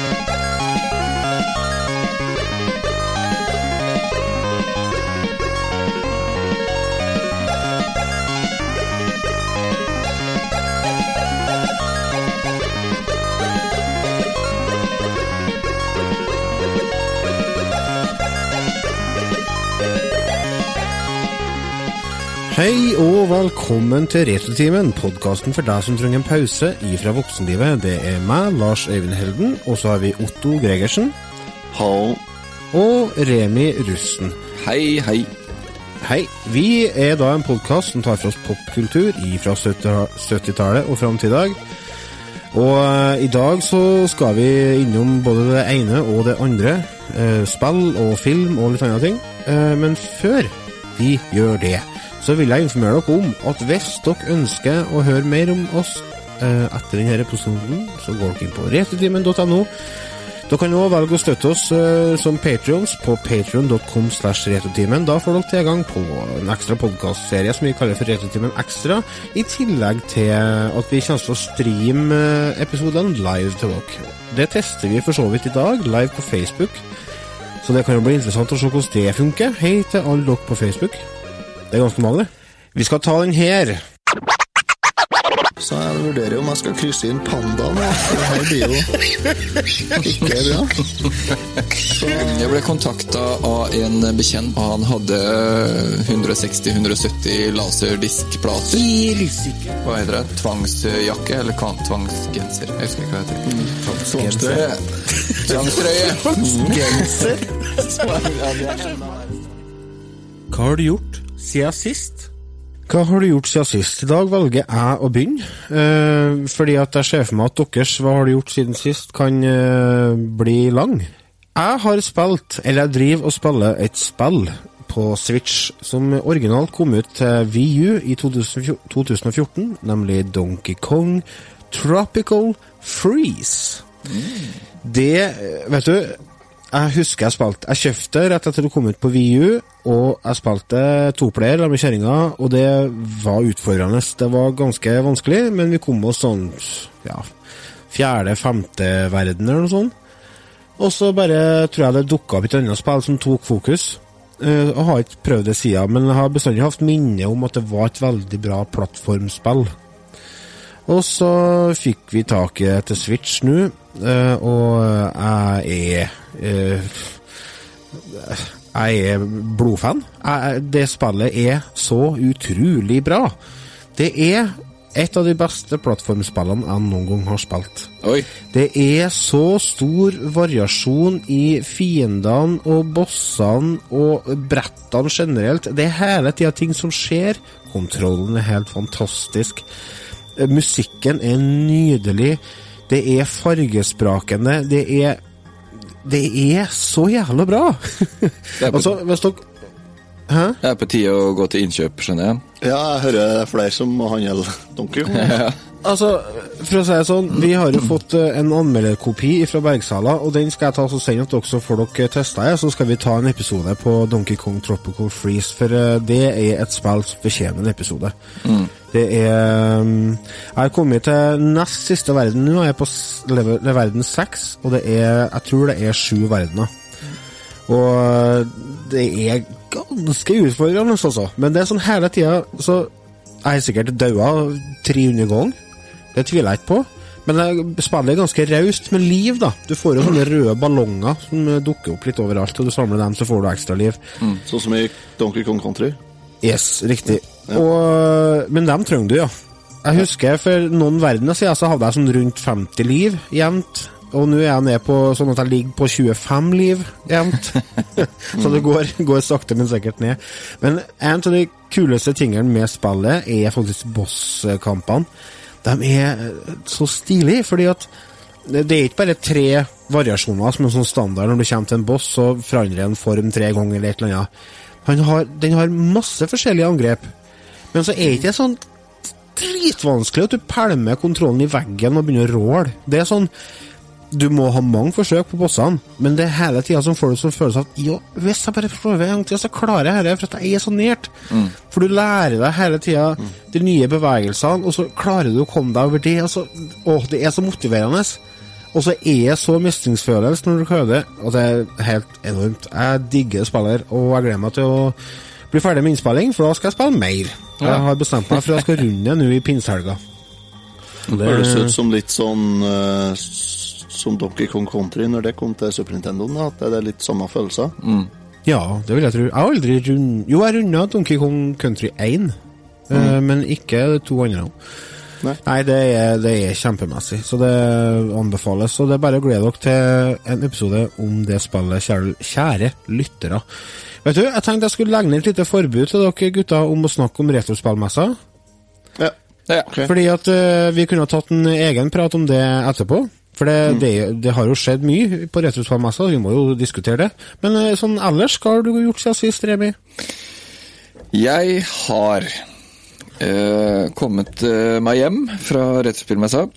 Thank you. Hei og velkommen til Retrotimen, podkasten for deg som trenger en pause ifra voksenlivet. Det er meg, Lars Øyvind Helden, og så har vi Otto Gregersen Hallo. og Remi Russen. Hei, hei. Hei. Vi er da en podkast som tar for oss popkultur ifra 70-tallet og fram til i dag. Og eh, i dag så skal vi innom både det ene og det andre. Eh, spill og film og litt andre ting. Eh, men før vi gjør det, så vil jeg informere dere om at hvis dere ønsker å høre mer om oss eh, etter denne episoden, så går dere inn på retetimen.no. Dere kan også velge å støtte oss eh, som patrions på retotimen. Da får dere tilgang på en ekstra podcastserie som vi kaller for Retotimen Ekstra, i tillegg til at vi kommer til å streame eh, episodene live til dere. Det tester vi for så vidt i dag, live på Facebook. Så det kan jo bli interessant å se hvordan det funker. Hei til alle dere på Facebook. Det er ganske mange, det. Vi skal ta den her. Så jeg vurderer om jeg skal krysse inn pandaen. Det her blir jo ikke bra. Så Jeg ble kontakta av en bekjent, og han hadde 160-170 laserdiskplater. Hva heter det? Tvangsjakke? Eller tvangsgenser? Jeg husker ikke hva det heter. tvangstrøye. Tvangstrøye! Tvangsgenser. Hva har du gjort siden sist? Hva har du gjort siden sist? I dag velger jeg å begynne, eh, fordi at jeg ser for meg at deres Hva har du gjort siden sist kan eh, bli lang. Jeg har spilt, eller jeg driver og spiller et spill på Switch som originalt kom ut til VU i 2014, 2014, nemlig Donkey Kong Tropical Freeze. Det, eh, vet du jeg husker jeg spilte Jeg kjøpte rett etter det kom ut på VU, og jeg spilte toplayer med kjerringa, og det var utfordrende. Det var ganske vanskelig, men vi kom oss sånn ja, fjerde-femte verden eller noe sånt. Og så bare tror jeg det dukka opp et annet spill som tok fokus. Eh, Jeg har ikke prøvd det siden, men jeg har bestandig hatt minne om at det var et veldig bra plattformspill. Og så fikk vi tak i det til Switch nå, eh, og jeg er Jeg er blodfan. Det spillet er så utrolig bra. Det er et av de beste plattformspillene jeg noen gang har spilt. Oi. Det er så stor variasjon i fiendene og bossene og brettene generelt. Det er hele tida ting som skjer. Kontrollen er helt fantastisk. Eh, Musikken er nydelig. Det er fargesprakende. Det er Det er så jævla bra! er altså, hvis dere Hæ? Det er på tide å gå til innkjøp, skjønner jeg. Ja, jeg hører er flere som må handle Donkey Kong. Altså, for å si det sånn, vi har jo fått eh, en anmelderkopi fra Bergsala, og den skal jeg ta og sende at dere, så får dere testa. Så skal vi ta en episode på Donkey Kong Tropical Freeze, for eh, det er et spill som fortjener en episode. Det er um, Jeg har kommet til nest siste verden nå, jeg er på er verden seks, og det er Jeg tror det er sju verdener. Og eh, det er ganske utfordrende, altså. Men det er sånn hele tida Så jeg har sikkert daua 300 ganger. Det tviler jeg ikke på. Men det- spillet er ganske raust med liv, da. Du får jo sånne røde ballonger som dukker opp litt overalt, og du samler dem, så får du ekstra liv. Sånn som i Donkey Kong Country. Yes, riktig. Og, men dem trenger du, ja. Jeg husker for noen verdener siden så hadde jeg sånn rundt 50 liv jevnt. Og nå er jeg nede på sånn at jeg ligger på 25 liv jevnt. så det går, går sakte, men sikkert ned. Men en av de kuleste tingene med spillet er faktisk bosskampene. De er eh, så stilige, fordi at det er ikke bare tre variasjoner som er sånn standard når du kommer til en boss, så forandrer en form tre ganger eller et eller annet. Han har, den har masse forskjellige angrep, men så er ikke det sånn dritvanskelig at du pælmer kontrollen i veggen og begynner å råle. Det er sånn Du må ha mange forsøk på bossene, men det er hele tida som får du sånn følelse av at jo, hvis jeg bare prøver en gang til, så klarer jeg dette, for jeg er så nært. For du lærer deg hele tida de nye bevegelsene, og så klarer du å komme deg over det. Og så, å, det er så motiverende. Og så er jeg så mestringsfølelse når du det, og det er helt enormt. Jeg digger spiller, og jeg gleder meg til å bli ferdig med innspilling, for da skal jeg spille mer. Jeg har bestemt meg for at jeg skal runde nå i pinsehelga. Det høres ut som litt sånn s- som Donkey Kong Country når det kom til Super Nintendo, at det er litt samme følelser. Ja, det vil jeg tro. Jeg har aldri rund... Jo, jeg runda Donkey Kong Country 1, eh, men ikke de to andre. Nei. Nei, det er, det er kjempemessig, så det anbefales. Og det er bare å glede dere til en episode om det spillet, kjære, kjære lyttere. Vet du, jeg tenkte jeg skulle legge ned et lite forbud til dere gutter om å snakke om retrospillmesser. Ja. Ja. okay. Fordi at uh, vi kunne ha tatt en egen prat om det etterpå. For det, det, det har jo skjedd mye på retrospillmessa, vi må jo diskutere det. Men eh, sånn ellers, hva har du gjort siden sist, Remi? Jeg har eh, kommet eh, meg hjem fra rettsspillmessa.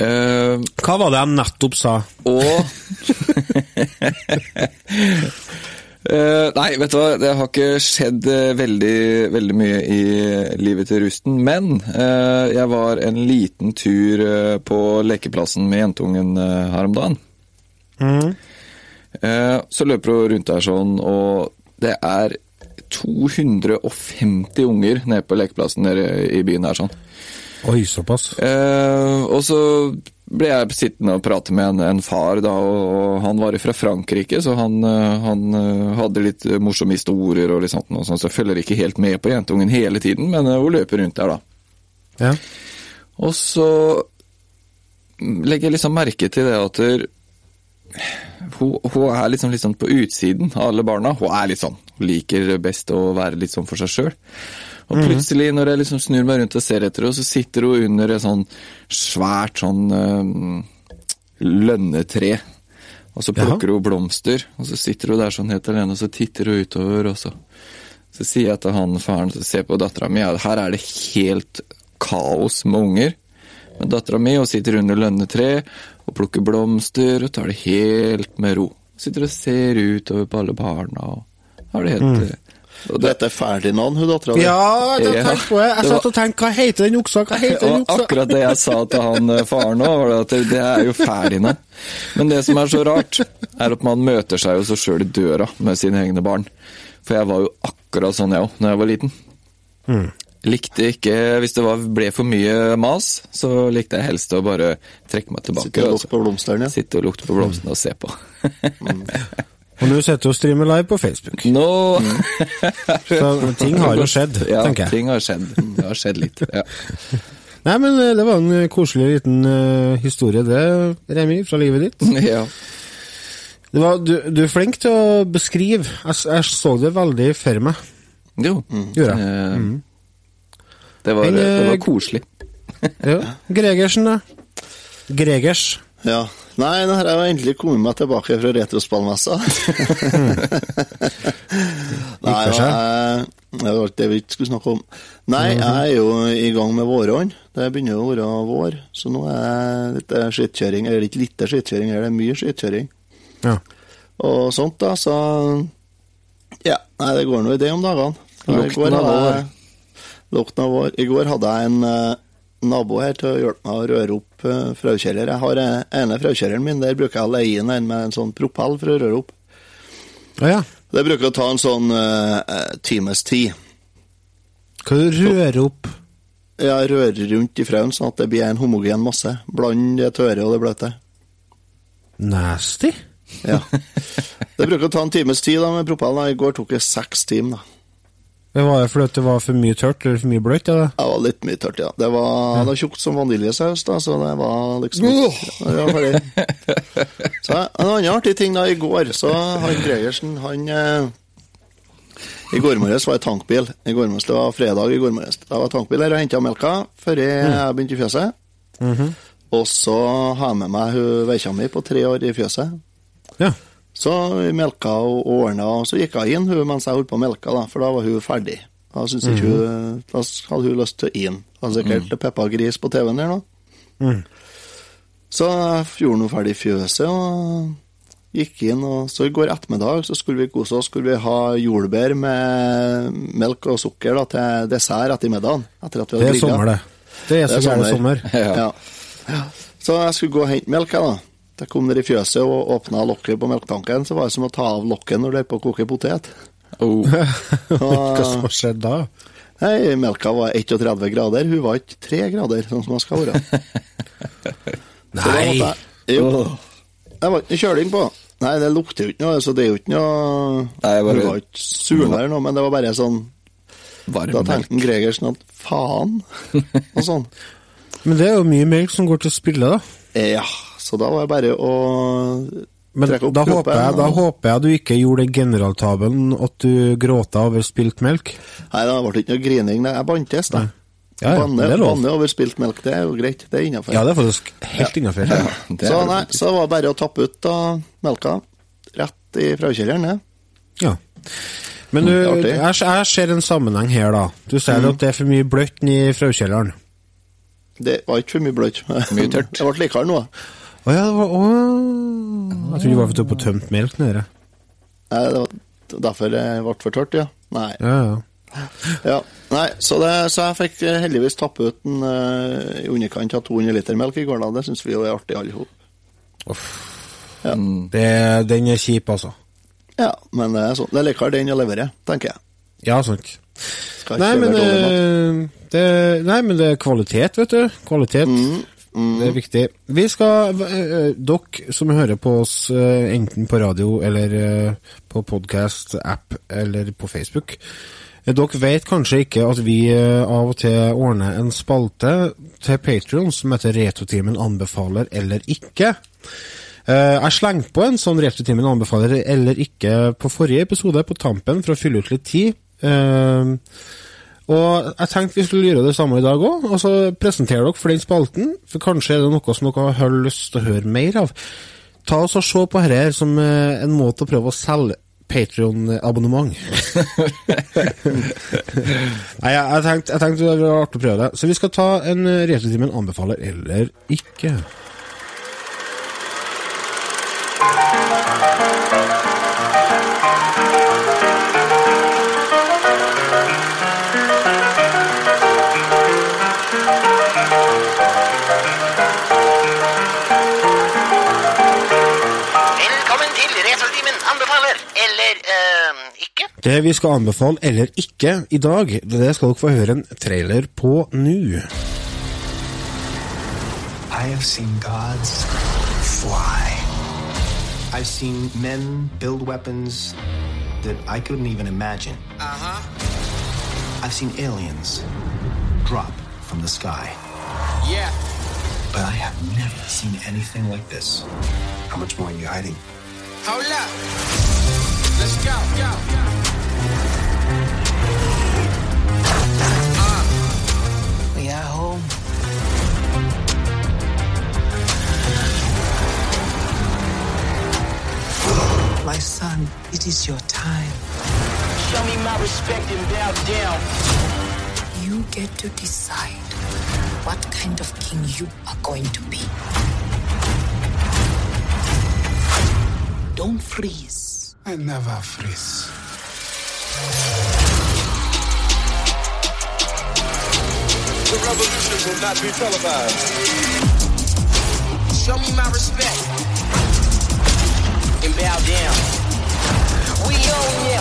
Eh, Hva var det jeg nettopp sa? og Eh, nei, vet du hva, det har ikke skjedd uh, veldig, veldig mye i livet til Rusten, men uh, jeg var en liten tur på lekeplassen med jentungen her om dagen. Eh, så løper hun rundt der sånn, og det er 250 unger nede på lekeplassen nede i byen her sånn. Oi, såpass. Og så ble jeg sittende og prate med en, en far, da, og, og han var fra Frankrike, så han, eh, han eh, hadde litt morsomme historier og litt sånt, og sånt, så jeg følger ikke helt med på jentungen hele tiden, men eh, hun løper rundt der, da. Ja. Og så legger jeg liksom merke til det at hun, hun er liksom, liksom på utsiden av alle barna. Hun er litt sånn, liker best å være litt sånn for seg sjøl. Og plutselig, når jeg liksom snur meg rundt og ser etter henne, så sitter hun under et sånn svært sånn eh, lønnetre. Og så plukker hun blomster, og så sitter hun der sånn helt alene, og så titter hun utover, og så så sier jeg til han faren som ser på dattera mi, at her er det helt kaos med unger. Men dattera mi sitter under lønnetre og plukker blomster og tar det helt med ro. Sitter og ser utover på alle barna og har det helt eh, og det, Dette er Ferdinand, hun dattera di. Ja, jeg Ja, tenkte på det. Jeg satt og tenkte, hva heter den oksa? Hva heter den og oksa? akkurat det jeg sa til han eh, faren òg, var at det, det er jo Ferdinand. Men det som er så rart, er at man møter seg jo så sjøl i døra med sine egne barn. For jeg var jo akkurat sånn jeg òg, da jeg var liten. Likte ikke Hvis det var, ble for mye mas, så likte jeg helst å bare trekke meg tilbake. Sitte og lukte på blomstene, ja. Sitte og lukte på blomstene og se på. Og nå sitter du og streamer live på Facebook. Nå Så ting har jo skjedd, Ja, tenker jeg. Ja, ting har skjedd. Det har skjedd litt. Ja. Nei, men eh, det var en eh, koselig liten uh, historie det, Remi, fra livet ditt. ja. Det var, du, du er flink til å beskrive. Jeg, jeg så det veldig for meg. Jo. Gjorde jeg. Mm. Det, var, Men, det var koselig. Ja. Gregersen, da? Gregers. Ja. Nei, nå har jeg jo endelig kommet meg tilbake fra retrospallmessa. Nei, jeg, det var ikke det vi ikke skulle snakke om. Nei, jeg er jo i gang med vårene. Det begynner jo å være vår, så nå er det litt eh, skittkjøring. Eller ikke lite skittkjøring, det er mye skittkjøring. Ja. Og sånt, da, så Ja, nei, det går nå i det om dagene. Lukten av vår. Lukten av vår. I går hadde jeg en eh, nabo her til å hjelpe meg å røre opp uh. Jeg har eh, ene fraukjøreren min, der bruker jeg å leie inn en med en sånn propell for å røre opp. Ja, ja. Det bruker å ta en sånn eh, times tid. Hva du rører opp Jeg rører rundt i frauen sånn at det blir en homogen masse. Bland det tørre og det bløte. Nasty? Ja. Det bruker å ta en times tid da med propellen. I går tok det seks timer. da. Det var fordi det var for mye tørt eller for mye bløtt? Ja, Det var litt mye tørt, ja. Det var, det var tjukt som vaniljesaus, da, så det var liksom oh! ja. Så En annen artig ting da, i går, så han Gregersen, han eh, I går morges var jeg tankbil. I går morges, Det var fredag i går morges. Da var tankbil her og henta melka før jeg begynte i fjøset. Og så har jeg med meg hun veikja mi på tre år i fjøset. ja. Så vi melka og ordna, og så gikk jeg inn hun mens jeg holdt på å melke, da, for da var hun ferdig. Da, mm. hun, da hadde hun lyst til inn. Hadde sikkert mm. Peppa Gris på TV-en der nå. Mm. Så gjorde hun ferdig fjøset og gikk inn. og Så i går ettermiddag så skulle vi kose oss. Skulle vi ha jordbær med melk og sukker da, til dessert etter middagen. Etter at vi hadde Det er grillet. sommer, det. Det er så Det sommer. sommer. Ja. Ja. Så jeg skulle gå og hente melk, jeg, da. Jeg kom ned i fjøset og åpna lokket på melketanken, så var det som å ta av lokket når du er på å koke potet. Oh. Hva som har skjedd da? Nei, melka var 31 grader, hun var ikke 3 grader, sånn som hun skal være. Nei! jeg, jo, jeg var ikke kjøling på. Nei, det lukter jo ikke noe, så det er jo ikke noe Nei, bare- Hun var ikke surna eller noe, men det var bare sånn Da Varm melk. tenkte Gregersen at faen, og sånn. Men det er jo mye melk som går til å spille, da. Ja, så da var det bare å Men da håper, jeg, da håper jeg du ikke gjorde den generaltabelen at du gråta over spilt melk. Nei, det ble ikke noe grining. Jeg bantes, da. Ja, ja, banne, banne over spilt melk, det er jo greit. Det er innafor. Ja, det er faktisk helt innafor. Ja, Så nei, så var det bare å tappe ut da melka rett i fraukjelleren, det. Ja. Men du, Mm, er jeg, jeg ser en sammenheng her, da. Du sier at det er for mye bløtt i fraukjelleren. Det var ikke for mye bløtt. Mye tørt. Det ble likere nå. Å ja, det var å, Jeg trodde det var for å få tømt melk nede. Nei, det var derfor det ble for tørt, ja. Nei. Ja, ja. Ja, nei, så, det, så jeg fikk eh, heldigvis tappe ut en, eh, i underkant av 200 liter melk i går. da. Det syns vi jo er artig, alle sammen. Ja. Det, den er kjip, altså. ja, men det er sånn. Det er likevel den å levere, tenker jeg. Ja, sant. Nei, men, det, eh, det, nei, men det er kvalitet, vet du. Kvalitet. Det er viktig. Vi skal, eh, Dere som hører på oss eh, enten på radio eller eh, på podcast, app eller på Facebook, eh, dere vet kanskje ikke at vi eh, av og til ordner en spalte til Patreon som heter Retotimen anbefaler eller ikke. Eh, Jeg slengte på en sånn Retotimen anbefaler eller ikke på forrige episode, på tampen, for å fylle ut litt tid. Og jeg tenkte vi skulle gjøre det samme i dag òg, og så presentere dere for den spalten. For kanskje er det noe som dere har lyst til å høre mer av. Ta oss og Se på dette her som eh, en måte å prøve å selge Patrion-abonnement. Nei, jeg, jeg tenkte, jeg tenkte det var artig å prøve det. Så vi skal ta en eh, Retrotimen anbefaler eller ikke. Det vi skal anbefale eller ikke i dag, det skal dere få høre en trailer på nå. I have seen gods fly. I've seen men build weapons that I couldn't even imagine. Uh huh. I've seen aliens drop from the sky. Yeah. But I have never seen anything like this. How much more are you hiding? Hold up. Let's go. Go. My son, it is your time. Show me my respect and bow down. You get to decide what kind of king you are going to be. Don't freeze. I never freeze. The revolution will not be televised. Show me my respect and bow down. We own ya.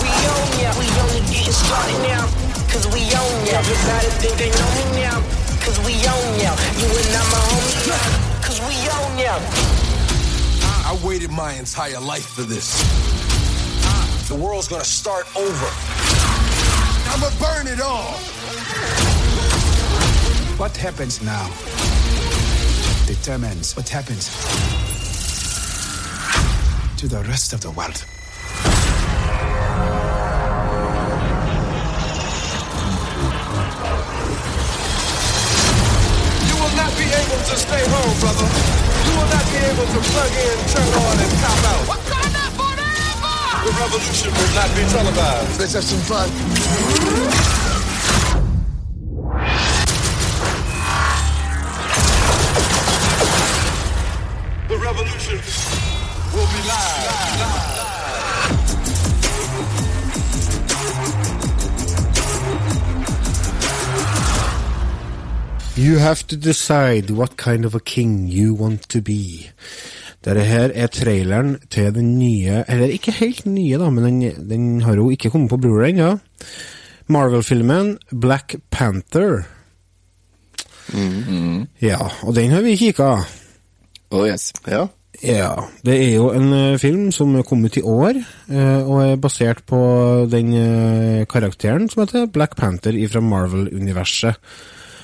We own ya. We only getting started now. Cause we own ya. Everybody think they know me now. Cause we own ya. You and I'm a homie. Cause we own ya. I waited my entire life for this. The world's gonna start over. I'ma burn it all. What happens now determines what happens to the rest of the world. You will not be able to stay home, brother. You will not be able to plug in, turn on, and cop out. The revolution will not be televised. Let's have some fun. You have to decide what kind of a king you want to be. Dette her er traileren til den nye Eller ikke helt nye, da, men den, den har jo ikke kommet på Blu-ray ennå. Marvel-filmen Black Panther. Ja, og den har vi kikka. Oh yes. Ja. Ja, det er jo en eh, film som er kommet i år, eh, og er basert på den eh, karakteren som heter Black Panther fra Marvel-universet.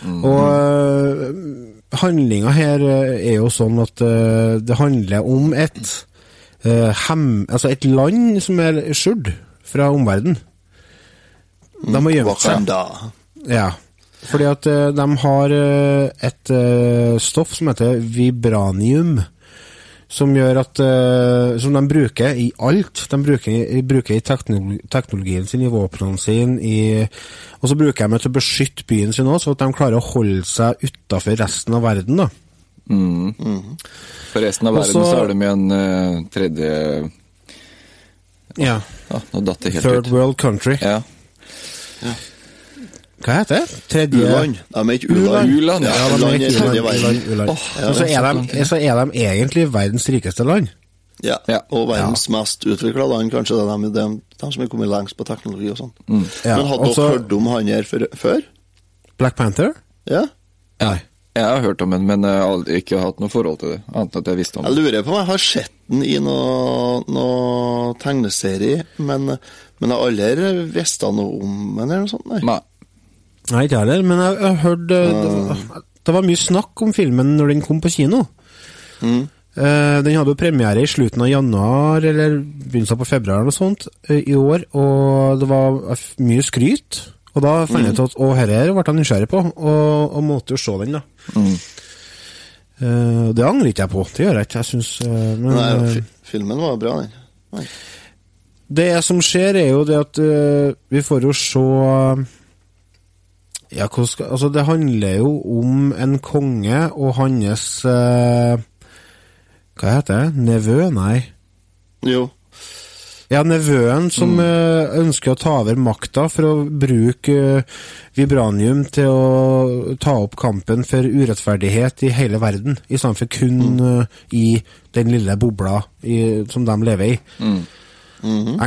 Og uh, handlinga her eh, er jo sånn at uh, det handler om et uh, hem... Altså et land som er skjult fra omverdenen. De har gjemt seg. Ja, fordi at de har et stoff som heter vibranium, som gjør at uh, Som de bruker i alt. De bruker, bruker i teknologi, teknologien sin, i våpnene sine, i, og så bruker de det til å beskytte byen sin òg, så at de klarer å holde seg utafor resten av verden. da. For resten av verden så- så er det med en uh, tredje Ja. Ja, nå datt det helt Third ut. World Country. Ja. Ja. Hva heter det? Tredje U-land. De er ikke U-land. u-land. Ja. Er U-land ikke er tredje u-land, verden. så, ja, er så de, så er de egentlig verdens rikeste land. Ja. Ja. Og verdens mest utvikla land, kanskje. Det er de, de, de som er kommet lengst på teknologi og sånn. Ja, Men hadde dere hørt om han her før? Black Panther? Ja? Nei. Jeg har hørt om den, men jeg har ikke hatt noe forhold til det. Annet enn at jeg visste om Jeg lurer på om jeg har sett den i noe, noe tegneserie, men, men jeg har aldri visst noe om den eller noe sånt. Nei. Nei. Nei, ikke jeg heller, men jeg har hørt eh, det, var, det var mye snakk om filmen når den kom på kino. Mm. Uh, den hadde jo premiere i slutten av januar, eller begynnelsen på februar eller noe sånt, uh, i år, og det var mye skryt. Og da fant Mm. jeg ut at å, herre her ble jeg nysgjerrig på, og, og måtte jo se den, da. Mm. Uh, det angrer ikke jeg på, det gjør jeg ikke. Jeg syns Men Nei, filmen var bra, den. Nei. det som skjer, er jo det at vi får jo se Ja, skal Altså, det handler jo om en konge og hans eh, Hva heter det? Nevø? Nei. Jo. Ja, nevøen som mm. ønsker å ta over makta for å bruke eh, vibranium til å ta opp kampen for urettferdighet i hele verden, i stedet for kun mm. i den lille bobla i, som de lever i.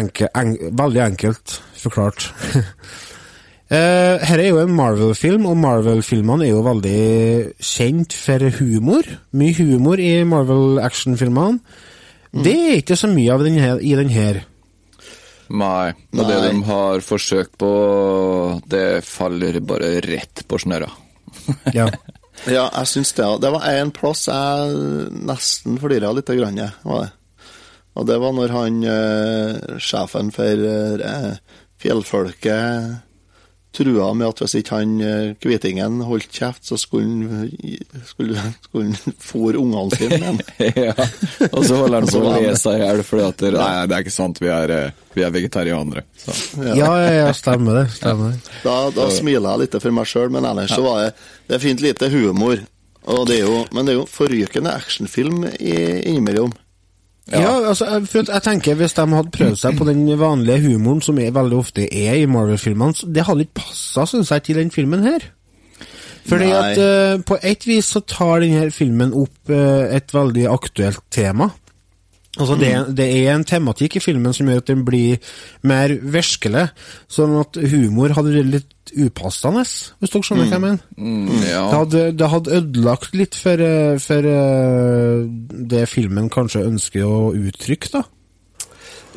Enke, en, veldig enkelt forklart. Eh, her er jo en Marvel-film, og Marvel-filmene er jo veldig kjent for humor. Mye humor i Marvel-actionfilmene. Det er ikke så mye av den her, i den her. Nei. Og det de har forsøkt på, det faller bare rett på snørra. Ja. Ja, jeg syns det. Det var en plass jeg nesten flira litt. Grann, var det. Og det var når han eh, sjefen for eh, fjellfolket trua med at hvis ikke han eh, kvitingen holdt kjeft, så skulle han skulle, skulle han fôre ungene sine med den. ja. Og så holder han på å lese han- le seg i hjel fordi at det, Nei, det er ikke sant, vi er, eh, vi er vegetarianere. Så. Ja, ja, ja, stemmer det. Stemmer det. Da, da smiler jeg litt for meg sjøl, men ellers så var det Det er fint lite humor. Og det er jo, men det er jo forrykende actionfilm i- innimellom. Ja, altså, jeg, jeg tenker Hvis de hadde prøvd seg på den vanlige humoren som er veldig ofte er i Marvel-filmene, så det hadde ikke passa, syns jeg, til den filmen her. Fordi Nei. at uh, på et vis så tar denne filmen opp uh, et veldig aktuelt tema. Altså det, det er en tematikk i filmen som gjør at den blir mer virkelig, sånn at humor hadde vært litt upassende, hvis dere skjønner hva jeg mener. Mm, ja. Det hadde, det hadde ødelagt litt for, eh, for eh, det filmen kanskje ønsker å uttrykke, da.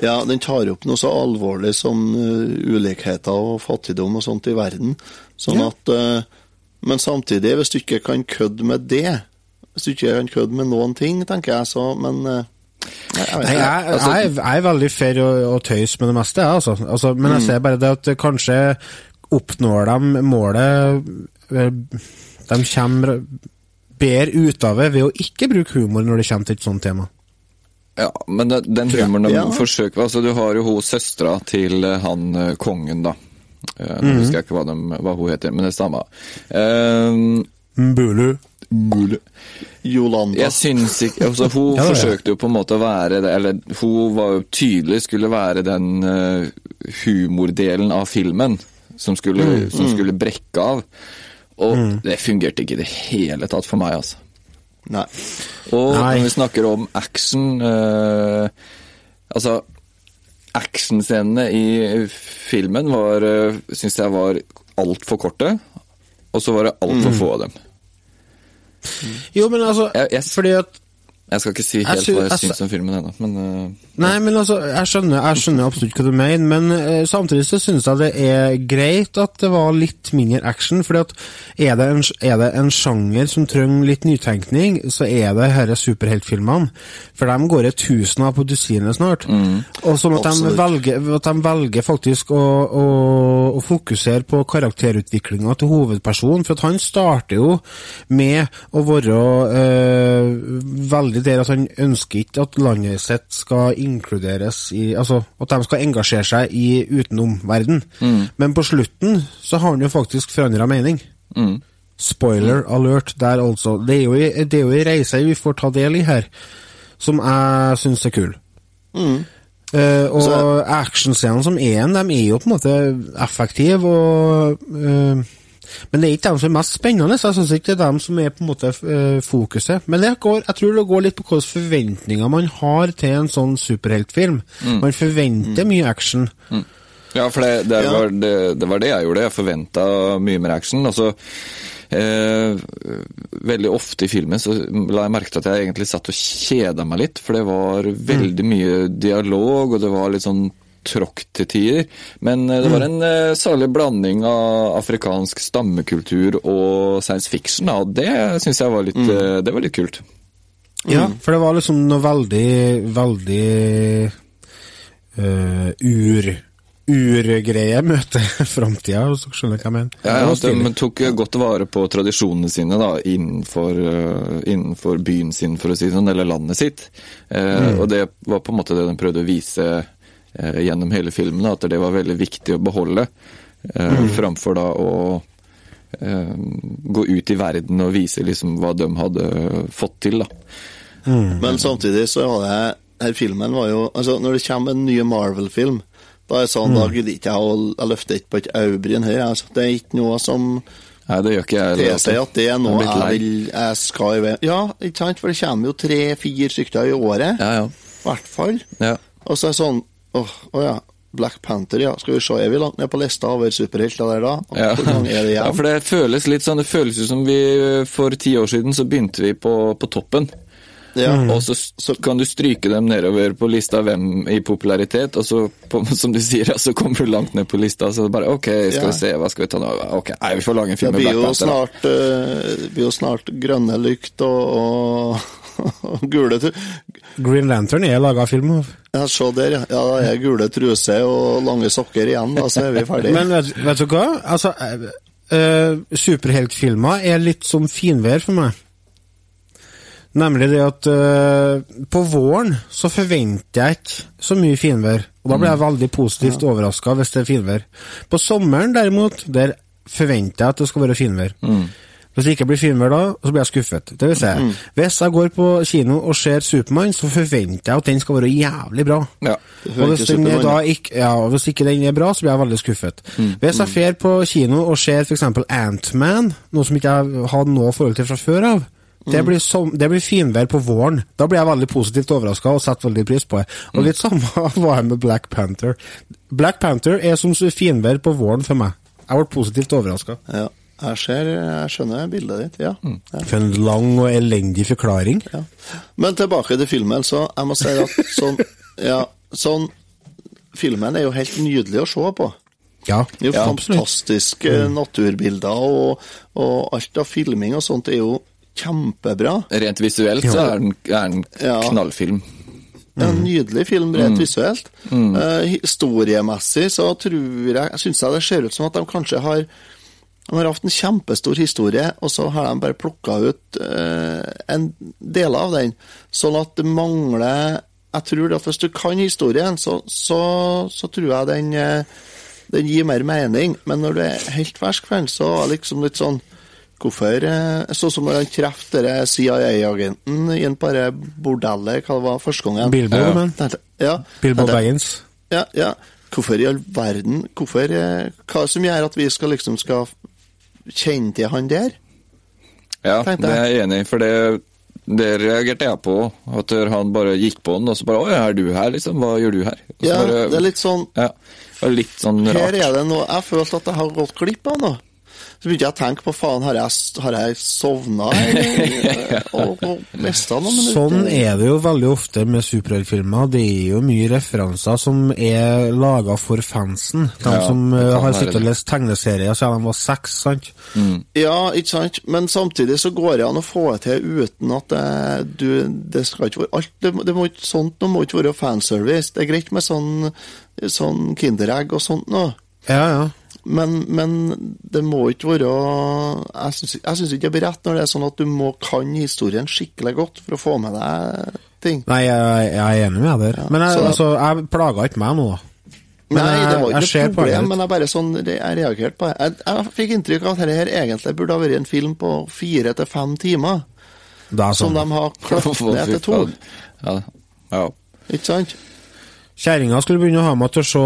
Ja, den tar opp noe så alvorlig som uh, ulikheter og fattigdom og sånt i verden. Sånn Ja. at Men samtidig, hvis du ikke kan kødde med det Hvis du ikke kan kødde med noen ting, tenker jeg så Men jeg Nei, jeg, altså- jeg, jeg er veldig fair å, og tøys med det meste, jeg, altså. altså. Men jeg ser bare det at kanskje oppnår de målet eh, De kommer bedre ut av det ved å ikke bruke humor når det kommer til et sånt tema. Ja, men det- den humoren de Ja. forsøker Altså, du har jo hun søstera til eh, han eh, kongen, da. Nå husker jeg ikke hva, de, hva hun heter, men det er samme Uh, Mbulu. Jolanda. jeg syns ikke altså, Hun Ja, forsøkte jo på en måte å være det, Eller hun var jo tydelig skulle være den eh, humordelen av filmen som skulle, som skulle brekke av. Og Mm. det fungerte ikke i det hele tatt for meg, altså. Nei. Og Nei. når vi snakker om action eh, Altså, actionscenene i filmen var uh, Syns jeg var altfor korte. Og så var det altfor Mm. få av dem. Jo, men altså, Jeg- jeg- fordi at Jeg skal ikke si helt jeg hva jeg jeg syns om filmen ennå, men uh, Nei, men altså, jeg skjønner, jeg skjønner absolutt hva du mener, men uh, samtidig så synes jeg det er greit at det var litt mindre action, fordi at er det en, er det en sjanger som trenger litt nytenkning, så er det disse superheltfilmene. For de går i av på dusinet snart. Og som at de, velger, at de velger faktisk å, å, å fokusere på karakterutviklinga til hovedpersonen, for at han starter jo med å være uh, veldig der at han ønsker ikke at landet sitt skal inkluderes i Altså at de skal engasjere seg i utenomverden. Men på slutten så har han jo faktisk forandra mening. Spoiler alert der altså. Det er jo i- det er jo ei reise vi får ta del i her, som jeg syns er kul. Eh, og Så- actionscenene som er igjen, de er jo på en måte effektive, og eh, Men det er ikke dem som er mest spennende, så jeg syns ikke det er dem som er på en måte eh, fokuset. Men det går, jeg tror det går litt på hvilke forventninger man har til en sånn superheltfilm. Man forventer mye action. Ja, for det, det, Ja. Var, det, det var det jeg gjorde. Jeg forventa mye mer action. Altså, eh, veldig ofte i filmen så la jeg merke til at jeg egentlig satt og kjeda meg litt, for det var veldig mye dialog, og det var litt sånn tråkk til tider. Men eh, det var en eh, særlig blanding av afrikansk stammekultur og science fiction, og det syns jeg var litt, eh, det var litt kult. Ja, for det var liksom noe veldig, veldig uh, ur urgreie møter framtida, hvis dere skjønner hva jeg mener. Ja, ja, de tok godt vare på tradisjonene sine da, innenfor, innenfor byen sin, for å si det sånn, eller landet sitt. Eh, Og det var på en måte det de prøvde å vise gjennom hele filmen, at det var veldig viktig å beholde, eh, framfor da å eh, gå ut i verden og vise liksom hva de hadde fått til. da. Men samtidig så var det her filmen var jo Altså, når det kommer en ny Marvel-film, da er det sånn, da gidder ikke jeg å Jeg løfter ikke på et øyebryn her. Altså. Det er ikke noe som Nei, det gjør ikke jeg. tilsier altså. at det er noe jeg vil Jeg skal i vei Ja, ikke sant, for det kommer jo tre-fire stykker i året. Ja, ja. I hvert fall. ja. Og så er det sånn Åh, å ja. Black Panther, ja. Skal vi se, er vi langt ned på lista over superhelter der da? Ja. Det ja, for det føles litt sånn, det føles jo som vi for ti år siden så begynte vi på, på toppen. Ja. Og så, så kan du stryke dem nedover på lista hvem i popularitet, og så, på, som du sier, så kommer du langt ned på lista, så bare ok, skal vi se, hva skal vi ta nå? Ok, nei, vi får lage en film med Black Panther. eh, det blir jo snart grønne lykt og, og gule Green Lantern er laga film av. Ja, se der, ja. Ja, da er gule truser og lange sokker igjen, da, så er vi ferdige. Men vet, vet du hva? Altså, eh, superheltfilmer er litt som finvær for meg. Nemlig det at uh, på våren så forventer jeg ikke så mye finvær. Og da blir jeg veldig positivt overrasket overraska hvis det er finvær. På sommeren derimot, der forventer jeg at det skal være finvær. Hvis jeg ikke blir finvær da, så blir jeg skuffet. Det vil si, hvis jeg går på kino og ser Supermann, så forventer jeg at den skal være jævlig bra. Ja. Og hvis, den ikke, ja, hvis ikke den er bra, så blir jeg veldig skuffet. Hvis jeg drar på kino og ser f.eks. Ant-Man, noe som ikke jeg hadde noe forhold til fra før av, det blir, som, det blir finvær på våren. Da blir jeg veldig positivt overraska og setter veldig pris på det. Og litt samme var jeg med Black Panther. Black Panther er som finvær på våren for meg. Jeg ble positivt overraska. Ja, jeg ser, jeg skjønner bildet ditt, ja. ja. For en lang og elendig forklaring. ja. Men tilbake til filmen, så jeg må si at sånn, ja, sånn Filmen er jo helt nydelig å se på. Ja, Det er jo ja absolutt. naturbilder, og, og alt av filming og sånt er jo kjempebra. Rent visuelt så er den, er den Ja. knallfilm. Ja, en nydelig film rent visuelt. Eh, historiemessig så tror jeg Jeg syns det ser ut som at de kanskje har de har hatt en kjempestor historie, og så har de bare plukka ut eh, en del av den. Sånn at det mangler Jeg tror at hvis du kan historien, så, så, så tror jeg den, eh, den gir mer mening. Men når du er helt fersk fan, så er det liksom litt sånn Hvorfor eh, Sånn som når han treffer CIA-agenten i en bare bordellet, hva det var første gangen. Bilbo, Ja. men. Ja. Bilbo Baggins. Ja, ja. Hvorfor i all verden Hvorfor, Hva som gjør at vi skal liksom skal Kjente jeg han der? Ja, det er jeg. enig i, for det, det reagerte jeg på. At han bare gikk på den, og så bare 'Å, er du her, liksom? Hva gjør du her?' Ja, bare, det er litt sånn ja, litt sånn Her rart. er det noe Jeg følte at jeg har gått glipp av noe. Så begynte jeg å tenke på faen, har jeg, har jeg sovna og, og mista noen minutter? Sånn er det jo veldig ofte med superheltfilmer. Det er jo mye referanser som er laga for fansen. De Ja, som eh, har sittet og lest tegneserier siden de var seks, sant? Ja, ikke sant? Men samtidig så går det an å få det til uten at det, du, det skal ikke være alt det, det må ikke, Sånt noe må ikke være fanservice. Det er greit med sånn, sånn Kinderegg og sånt noe. Ja, ja. Men, men det må ikke være Jeg syns ikke det blir rett når det er sånn at du må kan historien skikkelig godt for å få med deg ting. Nei, jeg, jeg er enig med deg der. Men jeg, så- altså, jeg plaga ikke meg nå, da. Men Nei, det var ikke noe problem, men jeg bare sånn, jeg reagerte på det. Jeg, jeg fikk inntrykk av at dette her egentlig burde ha vært en film på fire til fem timer, Det er som sånn. de har klappet ned til to. Ja, ja. Ikke sant? Kjerringa skulle begynne å ha meg til å se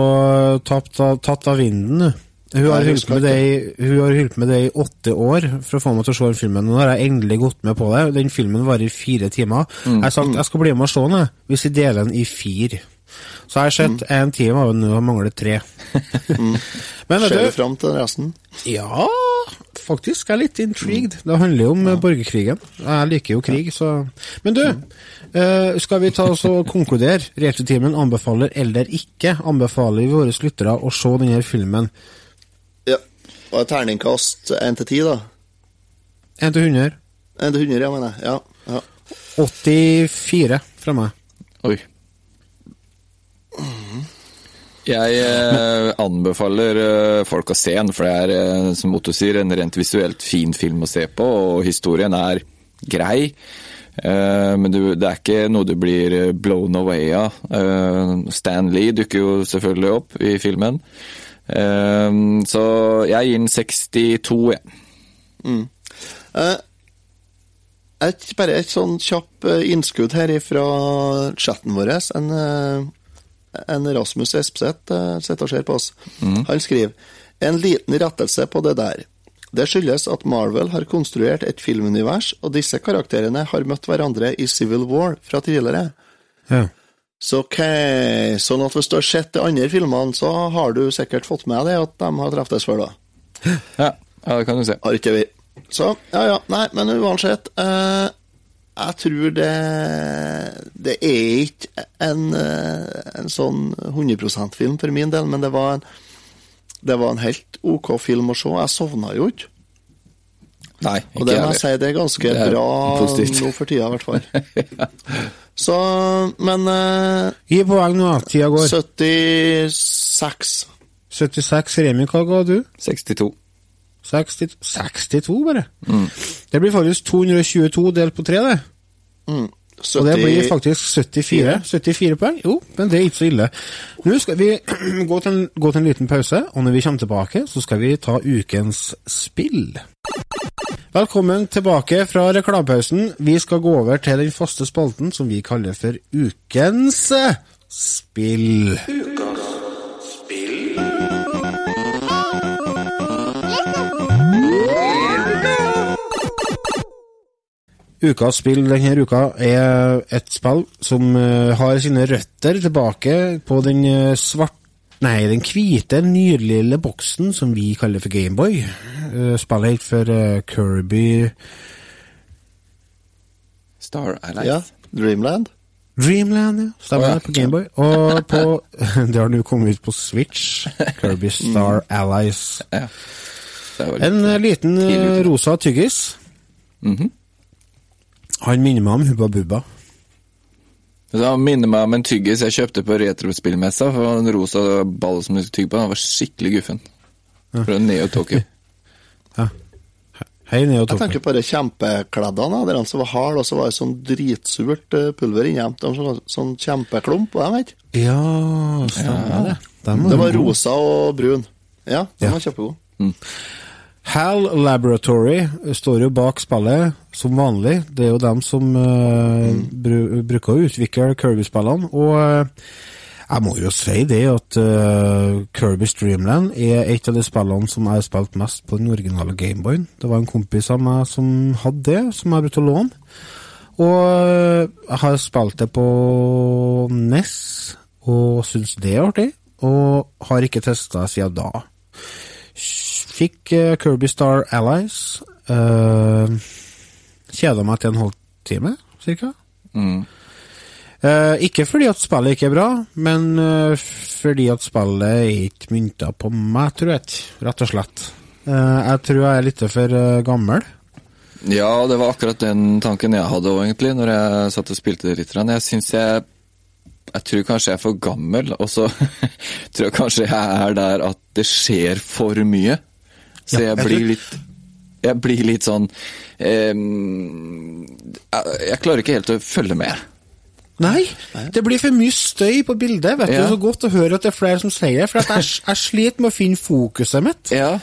Tatt av, tatt av vinden. nå. Hun har holdt med, det i, med det åtte år for å få meg til å se den filmen. Nå har jeg endelig gått med på det. Den filmen varer fire timer. Mm. Jeg har sagt jeg skal bli med og se den, hvis vi deler den i fire. Så jeg har sett Mm. en time den nå, og mangler tre. Men Ser du fram til resten? ja, faktisk. Jeg er litt intrigued. Det handler jo om ja. borgerkrigen. Jeg liker jo krig, så Men du, eh, skal vi ta oss og konkludere? Retrotimen anbefaler eller ikke anbefaler vi våre lyttere å se denne filmen. Og et terningkast 1 til 10, da. 1 til 100. 1 til 100, ja, mener jeg. Ja. ja. 84 fra meg. Oi. Jeg eh, anbefaler eh, folk å se den, for det er, eh, som Otto sier, en rent visuelt fin film å se på, og historien er grei. Eh, men du, det er ikke noe du blir eh, blown away av. Eh, Stan Lee dukker jo selvfølgelig opp i filmen. Eh, så jeg gir den 62, jeg. Eh, et, bare et sånn kjapp eh, innskudd her fra chatten vår. En, eh, en Rasmus Espseth sitter og ser på oss. Han skriver en liten rettelse på det der. Det skyldes at Marvel har konstruert et filmunivers, og disse karakterene har møtt hverandre i Civil War fra tidligere. Ja. Så ok, sånn at hvis du har sett de andre filmene, så har du sikkert fått med deg at de har treftes før, da. Ja, ja, det kan du si. Har ikke vi. Så, ja ja, nei, men uansett eh, Jeg tror det Det er ikke en, eh, en sånn 100 %-film for min del, men det var en det var en helt OK film å se. Jeg sovna jo ikke. Nei, ikke Og det må jeg si, det er ganske Det er bra positivt. nå for tida, i hvert fall. Så, men eh, Gi poeng nå, tida går. 76 76. Remi, hva ga du? 62. 60, 62, bare? Det blir faktisk 222 delt på 3, det. mm, Og det blir faktisk 74. 74 poeng. Jo, men det er ikke så ille. Nå skal vi gå til, en, gå til en liten pause, og når vi kommer tilbake, så skal vi ta ukens spill. Velkommen tilbake fra reklamepausen. Vi skal gå over til den faste spalten som vi kaller for Ukens spill. Ukas spill denne uka er et spill som eh, har sine røtter tilbake på den eh, svart... Nei, den hvite, nydlille boksen som vi kaller for Gameboy. Uh, spillet het for eh, Kirby Star Allies. Ja, Dreamland. Dreamland, ja. Stemmer oh, ja. på Gameboy. Og på Det har nå kommet ut på Switch. Kirby Star Allies. Ja. En eh, liten rosa tyggis. Mhm. Han minner meg om Hubba Bubba. Han minner meg om en tyggis jeg kjøpte på retrospillmessa. For det En rosa ball som du tygde på. Den var skikkelig guffen. Fra Neo Tokyo. Ja. Hei, Neo Jeg tenker på de kjempekleddene, der som var hard, og så var det sånn dritsurt eh, pulver innjemt. Sånn, sånn kjempeklump, på dem, vet. du. Ja, stemmer det. Det var rosa og brun. Ja, den Ja. var kjempegod. HAL Laboratory står jo bak spillet som vanlig. Det er jo dem som uh, bru bruker å utvikle Kirby-spillene. Og uh, Jeg må jo si det at uh, Kirby Streamland er et av de spillene som jeg har spilt mest på den originale Gameboyen. Det var en kompis av meg som hadde det, som jeg brukte å låne. Og jeg har spilt det på NES, og syns det er artig. Og har ikke testa siden da. Fikk uh, Kirby Star Allies. Uh, Kjeda meg til en halvtime, cirka. Mm. Uh, ikke fordi at spillet ikke er bra, men uh, fordi at spillet er ikke mynta på meg, tror jeg. Rett og slett. Jeg tror jeg er litt for gammel. Ja, det var akkurat den tanken jeg hadde òg, egentlig, når jeg satt og spilte det litt. Jeg syns jeg Jeg tror kanskje jeg er for gammel, og så tror jeg kanskje jeg er der at det skjer for mye. Så Ja, jeg blir tror- litt Jeg blir litt sånn eh, jeg, jeg klarer ikke helt å følge med. Nei, det blir for mye støy på bildet. vet Ja. du, Så godt å høre at det er flere som sier det, for at jeg, jeg sliter med å finne fokuset mitt. Ja.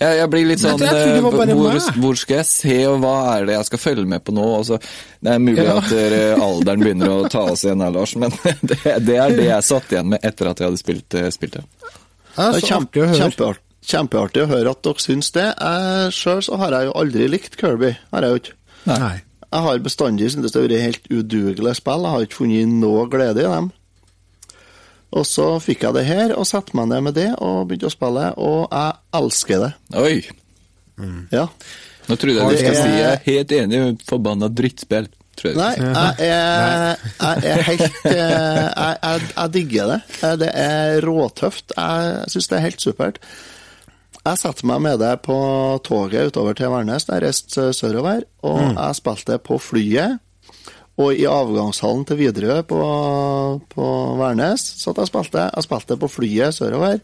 Jeg, jeg blir litt sånn jeg tror det var eh, hvor, hvor skal jeg se, og hva er det jeg skal følge med på nå? Altså, det er mulig Ja. at eh, alderen begynner å ta oss igjen her, Lars, men det, det er det jeg satt igjen med etter at jeg hadde spilt, eh, spilt det. Det er Det er så kjempe, artig å høre. kjempeart, kjempeartig å høre at dere syns det. Jeg Sjøl så har jeg jo aldri likt Kirby. Har jeg jo ikke. Nei. Jeg har bestandig syntes det har vært helt udugelige spill. Jeg har ikke funnet noe glede i dem. Og så fikk jeg det her, og satte meg ned med det og begynte å spille, og jeg elsker det. Oi! Ja. Nå trodde jeg du skulle si jeg er helt enig, forbanna drittspill. Tror jeg Nei, jeg er, jeg er helt eh, jeg, jeg, jeg digger det. Eh, Det er råtøft. Jeg syns det er helt supert. Jeg satte meg med deg på toget utover til Værnes, jeg reiste sørover, og jeg spilte på flyet. Og i avgangshallen til Widerøe på, på Værnes satt jeg og spilte. Jeg spilte på flyet sørover,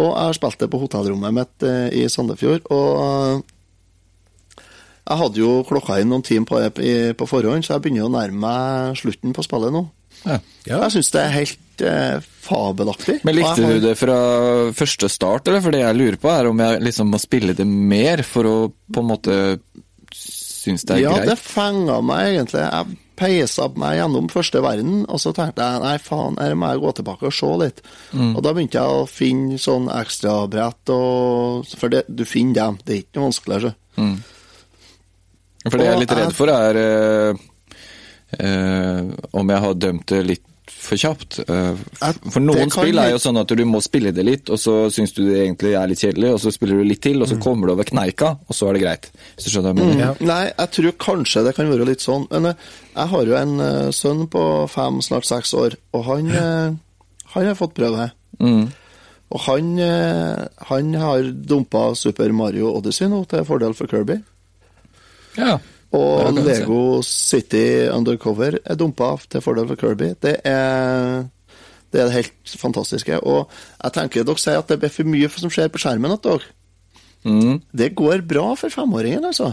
og jeg spilte på hotellrommet mitt eh, i Sandefjord. Og jeg hadde jo klokka inn noen timer på, på forhånd, så jeg begynner å nærme meg slutten på spillet nå. Ja. Jeg syns det er helt eh, fabelaktig. Men likte du det fra første start, eller? For det jeg lurer på, er om jeg liksom må spille det mer for å på en måte synes det er Ja, greit? det fenga meg egentlig. Jeg peisa meg gjennom første verden, og så tenkte jeg nei, faen, her må jeg gå tilbake og se litt. Mm. Og da begynte jeg å finne sånn ekstrabrett, og For det, du finner dem, det er ikke noe vanskelig. Mm. For det jeg er litt redd for, er eh, eh, om jeg har dømt det litt for kjapt. Eh, for noen spill er jo sånn at du må spille det litt, og så syns du det egentlig er litt kjedelig, og så spiller du litt til, og så Mm. kommer du over kneika, og så er det greit. Hvis du skjønner hva jeg mener. Ja. Nei, jeg tror kanskje det kan være litt sånn. Men eh, jeg har jo en eh, sønn på fem, snart seks år, og han, han har fått prøve det. Mm. Og han, han har dumpa Super Mario Odyssey nå, til fordel for Kirby. Ja. Og. Lego City Undercover er dumpa til fordel for Kirby. Det er det er det helt fantastiske. Og jeg tenker dere sier at det er for mye som skjer på skjermen at dere. Mm. Det går bra for femåringen, altså.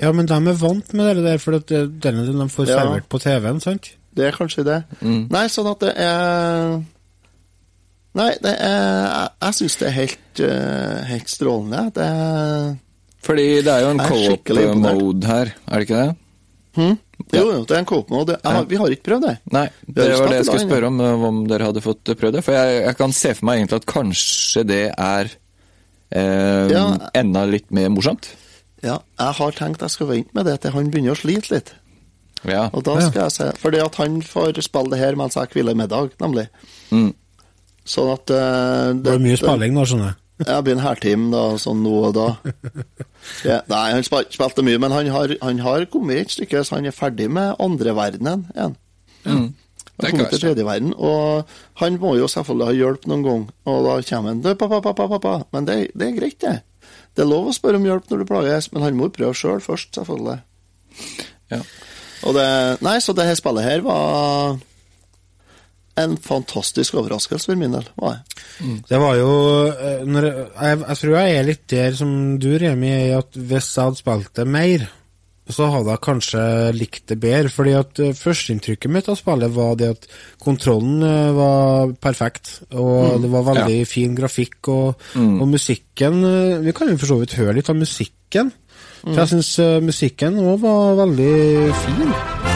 Ja, men de er vant med det der, for at det- er de får Ja. servert på TV-en, sant? Det er kanskje det. Nei, sånn at det er Nei, det er Jeg, jeg syns det er helt, eh, helt strålende. Det er Fordi det er jo en co-op-mode her, er det ikke det? Hmm? Jo, jo, det er en coop-mode. Ja. Vi har ikke prøvd det. Nei, det var det jeg skulle spørre om, eh, om dere hadde fått prøvd det. For jeg, jeg kan se for meg egentlig at kanskje det er eh, Ja. enda litt mer morsomt. Ja, jeg har tenkt jeg skal vente med det til han begynner å slite litt. Ja. Og da skal jeg se Fordi at han får spille det her mens jeg hviler middag, nemlig. Mm. Sånn at eh, Det er mye spilling nå, skjønner jeg. Jeg blir en halvtime da, sånn nå og da. Ja, nei, han spil, spilte mye, men han har, han har kommet et stykke, så han er ferdig med andre verdenen igjen. Mm. Han kommer til tredje verden, og han må jo selvfølgelig ha hjelp noen gang. Og da kommer han «Du, pappa, pappa, pappa. Men det, det er greit, det. Det er lov å spørre om hjelp når du plages, men han må prøve sjøl først, selvfølgelig. Ja. Og det, nei, så det her spillet her var en fantastisk overraskelse for min del. var det. Det var jo eh, når jeg, jeg, jeg tror jeg er litt der som du, Remi, at hvis jeg hadde spilt det mer, så hadde jeg kanskje likt det bedre. fordi at eh, førsteinntrykket mitt av spillet var det at kontrollen eh, var perfekt, og det var veldig fin grafikk, og, og musikken Vi kan jo for så vidt høre litt av musikken. For jeg syns musikken òg var veldig fin.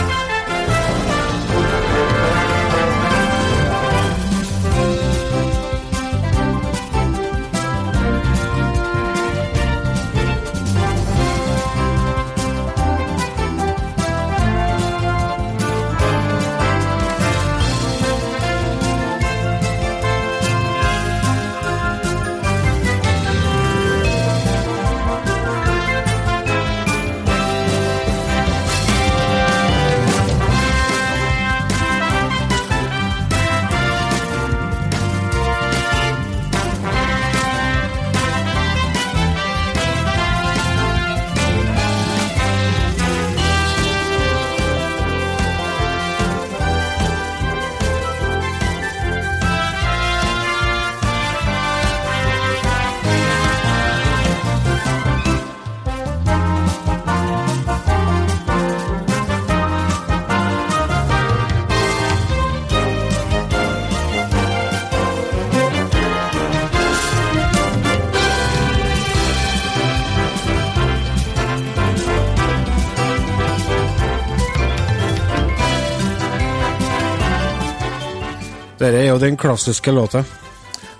Er jo den klassiske låta.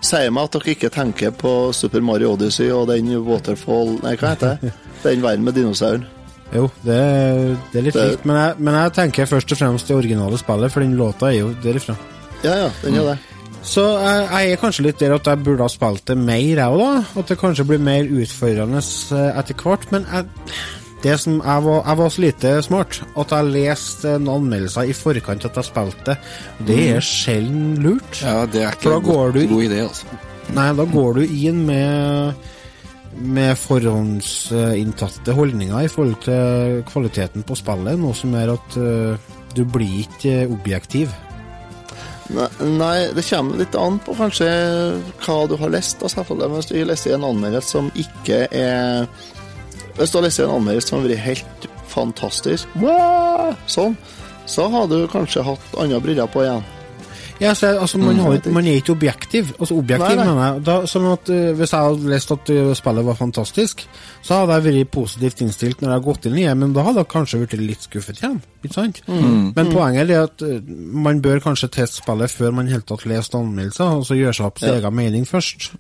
Sier meg at dere ikke tenker på Super Mario Odyssey og den Waterfall Nei, hva heter det? Den verden med dinosauren. Jo, det, det er litt Det- likt, men jeg, men jeg tenker først og fremst det originale spillet, for den låta er jo derifra. Ja, ja, den er det. Så jeg, jeg er kanskje litt der at jeg burde ha spilt det mer, jeg òg, da. At det kanskje blir mer utfordrende eh, etter hvert. Men jeg, det som jeg var, jeg var så lite smart at jeg leste noen anmeldelser i forkant at jeg spilte det. Det er sjelden lurt. Ja, det er ikke en god, du god idé, altså. Nei, da går du inn med med forhåndsinntatte holdninger i forhold til kvaliteten på spillet, noe som gjør at uh, du blir ikke objektiv. Nei, det kommer litt an på kanskje hva du har lest. Altså. Hvis du leser en anmeldelse som ikke er Hvis du har lest en anmeldelse som har vært helt fantastisk, sånn, så har du kanskje hatt andre briller på igjen. Ja, så, altså, man, har, man er ikke objektiv. Altså, objektiv, Nei, nei. mener jeg. Da, sånn at uh, Hvis jeg hadde lest at uh, spillet var fantastisk, så hadde jeg vært positivt innstilt når jeg har gått inn i det, men da hadde jeg kanskje blitt litt skuffet igjen. Ikke sant? Men poenget er at uh, man bør kanskje teste spillet før man helt tatt leser anmeldelser, og så gjøre seg opp sin egen mening først.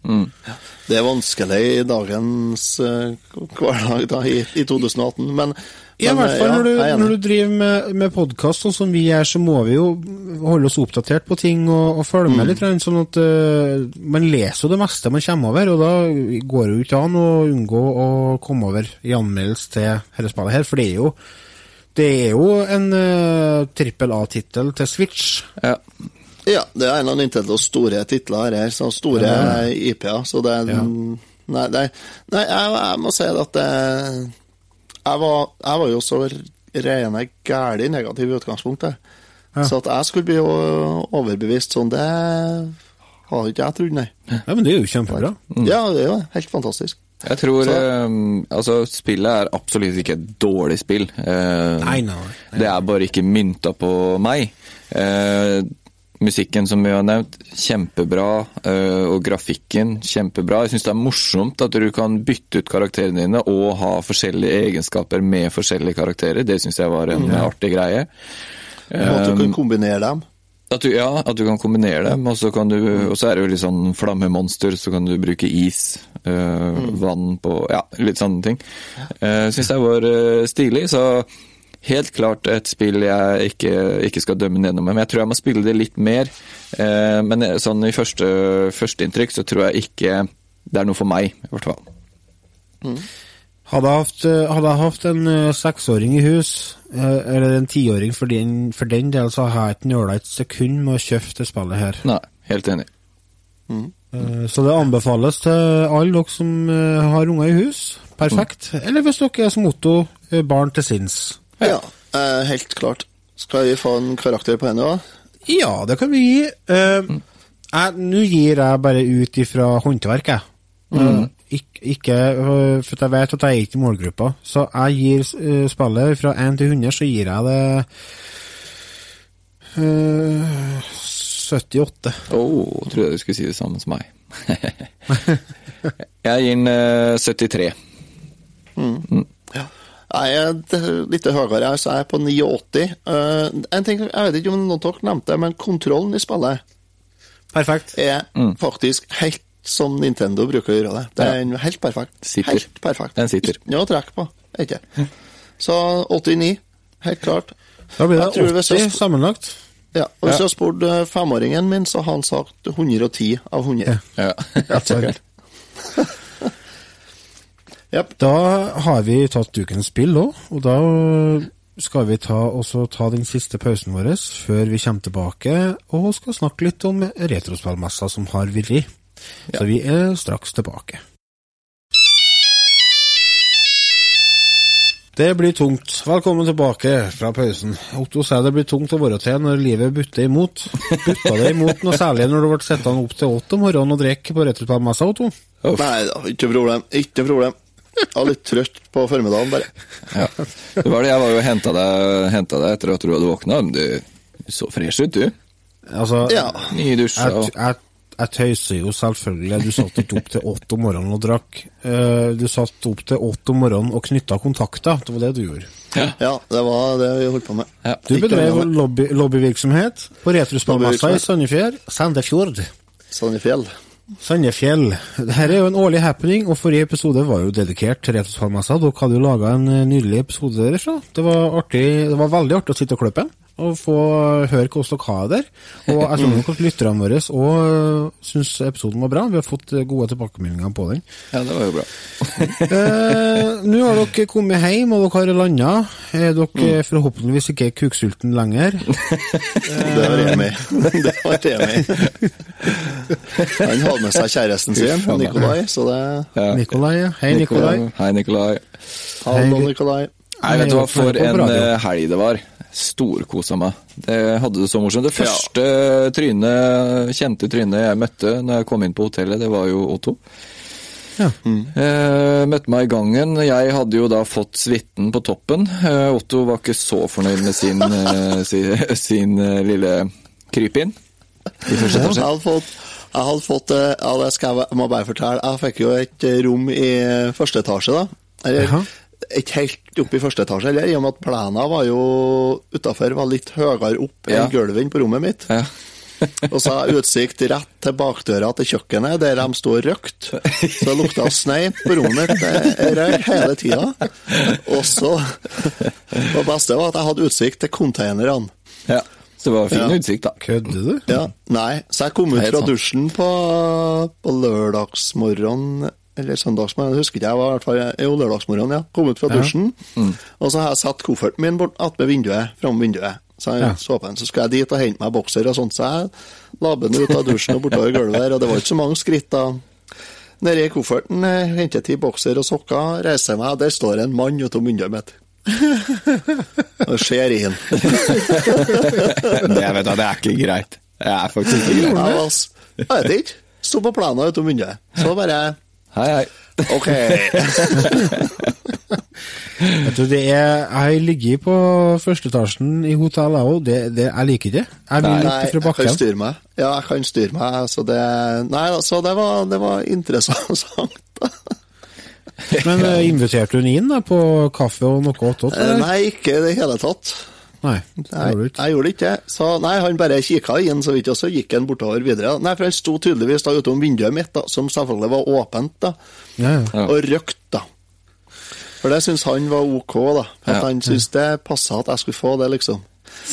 Det er vanskelig i dagens eh, hverdag da, i, i 2018, men Ja, i men, hvert fall ja, når, du, når du driver med, med podkast, sånn som vi gjør, så må vi jo holde oss oppdatert på ting og, og følge Mm. med litt. Sånn at uh, Man leser jo det meste man kommer over, og da går det jo ikke an å unngå å komme over i anmeldelse til dette spillet her, for det er jo det er jo en uh, trippel A-tittel til Switch. Ja. Ja, det er en av Nintendos store titler her, så store IP-er, så det er Ja. Nei, nei, nei jeg, jeg må si at det jeg var, jeg var jo så rene gæli negativ i utgangspunktet. Ja. Så at jeg skulle bli overbevist sånn, det hadde ikke jeg trodd, nei. Ja, Men det er jo kjempebra. Ja, det er jo helt fantastisk. Jeg tror eh, Altså, spillet er absolutt ikke et dårlig spill. Eh, Nei, nei, nei. Det er bare ikke mynta på meg. Eh, musikken, som vi har nevnt, kjempebra. eh, og grafikken, kjempebra. Jeg syns det er morsomt at du kan bytte ut karakterene dine og ha forskjellige egenskaper med forskjellige karakterer. Det syns jeg var en artig greie. At du kan kombinere dem. At du, ja, at du kan kombinere dem, og så, kan du, og så er det jo litt sånn flammemonster, så kan du bruke is, øh, vann på Ja, litt sånne ting. Uh, Syns jeg var stilig, så helt klart et spill jeg ikke, ikke skal dømme med. Men jeg tror jeg må spille det litt mer. Eh, men eh, sånn i første førsteinntrykk så tror jeg ikke det er noe for meg, i hvert fall. Hadde jeg hatt, eh, hadde jeg hatt en seksåring i hus, eller en tiåring for den, for den del, så har jeg ikke nøla et sekund med å kjøpe det spillet her. Nei, helt enig. Mm. Så det anbefales til alle dere som har unger i hus. Perfekt. Eller hvis dere er som Otto, barn til sinns. Ja, eh, helt klart. Skal vi få en karakter på henne òg? Ja, det kan vi gi. Eh, Nå gir jeg bare ut ifra håndverk, jeg. Mm. ikke, ikke eh, For jeg vet at jeg er ikke i målgruppa. Så jeg gir eh, spillet fra 1 til 100, så gir jeg det Uh, 78. Oh, trodde jeg du skulle si det samme som meg. jeg gir den uh, 73. Ja. Jeg er litt høyere, jeg, så jeg er på 89. Eh, en ting, Jeg vet ikke om noen av dere nevnte det, men kontrollen i spillet Perfekt. er faktisk helt som Nintendo bruker å gjøre det. Det er ja. helt perfekt. Sitter. Helt perfekt. Den sitter. Ikke noe å trekke på. Ikke. Så 89, helt klart. Da blir det hvis 80 sammenlagt. Ja, og Hvis du har spurt eh, femåringen min, så har han sagt 110 av 100. Ja. Helt Jepp. Da har vi tatt ukens spill òg, og da skal vi ta, også ta den siste pausen vår før vi kommer tilbake og skal snakke litt om retrospillmessa som har vært. Så vi er straks tilbake. Det blir tungt. Velkommen tilbake fra pausen. Otto sier det blir tungt å være til når livet butter imot. Butta det imot noe særlig når du ble sittende opp til åtte om morgenen og drikke på retrospillmessa, Otto? Nei da, ikke problem. Ikke problem. Jeg var litt trøtt på formiddagen, bare. Ja. Det var det, jeg var jo og henta deg, deg etter at du hadde våkna. Du så fresh ut, du. Altså, Ja. Nydusja Jeg, og jeg, jeg tøyser jo selvfølgelig. Du satt ikke opp til åtte om morgenen og drakk. Eh, du satt opp til åtte om morgenen og knytta kontakter. Det var det du gjorde. Ja, det var det vi holdt på med. Ja. Du bedrev lobby, lobbyvirksomhet på Retrospillmessa i Sandefjord. Sandefjord. Sandefjell. Sandefjell. Dette er jo en årlig happening, og forrige episode var jo dedikert til Retrospillmessa. Dere hadde jo laga en eh, nydelig episode derfra. Det var, artig, det var veldig artig å sitte og klippe og få høre hvordan dere har det der. Og jeg tror nok at lytterne våre òg syns episoden var bra. Vi har fått eh, gode tilbakemeldinger på den. ja, det var jo bra. Eh, Nå har dere kommet hjem, og dere har landa. Er dere mm. forhåpentligvis ikke kuksulten lenger? Det var Remi. Det var Remi. Han hadde med seg kjæresten sin, Nikolai, så det Ja. Nikolai, ja. Hei, Nikolai. Hei, Nikolai. Hallo, Nikolai. Nei, vet du hva, for en eh, helg det var. Storkosa meg. Det hadde det så morsomt. Det første trynet, kjente trynet jeg møtte når jeg kom inn på hotellet, det var jo Otto. Ja. Eh, møtte meg i gangen. Jeg hadde jo da fått suiten på toppen. Eh, Otto var ikke så fornøyd med sin, eh, sin, sin lille krypinn. Jeg hadde fått, jeg hadde fått ja, det skal jeg, jeg må bare fortelle. Jeg fikk jo et rom i første etasje, da. Eller. Ikke helt oppe i første etasje, heller, i og med at plena var jo utafor var litt høyere opp Ja. enn gulvet inne på rommet mitt. Ja. Og så har jeg utsikt rett til bakdøra til kjøkkenet, der de sto og røykte. Så det lukta sneip på rommet mitt. Det røyk hele tida. Og så Det beste var at jeg hadde utsikt til konteinerne. ja. Så det var fin Ja. utsikt, da. Kødder du? Ja, nei, så jeg kom ut fra dusjen på, på lørdagsmorgen Eller søndagsmorgen, jeg husker ikke. jeg var i hvert fall Jo, lørdagsmorgen, ja. Kom ut fra dusjen, og så har jeg satt kofferten min bort attmed vinduet, fram vinduet. Så jeg Ja. så på den, så skulle jeg dit og hente meg bokser og sånt, så jeg la den ut av dusjen og bortover gulvet der, og det var ikke så mange skritt da. Nede i kofferten henter jeg ti bokser og sokker, reiser meg, og der står en mann utom vinduet mitt. Og ser inn. Det, vet du, det er ikke greit. Det er faktisk ikke Jeg, greit. var, altså, jeg vet ikke. Sto på plenen utom vinduet. Så bare Hei, hei. Ok. jeg tror det er, jeg har ligget på førsteetasjen i hotell, jeg òg. Det, det, jeg liker det. Jeg vil Nei, ikke fra jeg kan styre meg. Ja, jeg kan styre meg, så det Nei, så det var, det var interessant. Men eh, inviterte hun inn da, på kaffe og noe attåt? Eh. Nei, ikke i det hele tatt. Nei. det Nei, gjorde du ikke. jeg gjorde ikke det. Så nei, han bare kikka inn så vidt, og så gikk han bortover videre. Nei, for han sto tydeligvis da utom vinduet mitt, da, som selvfølgelig var åpent, da, Ja, ja. Og røykte, da. For det syns han var ok, da. At Ja. Han syntes det passa at jeg skulle få det, liksom.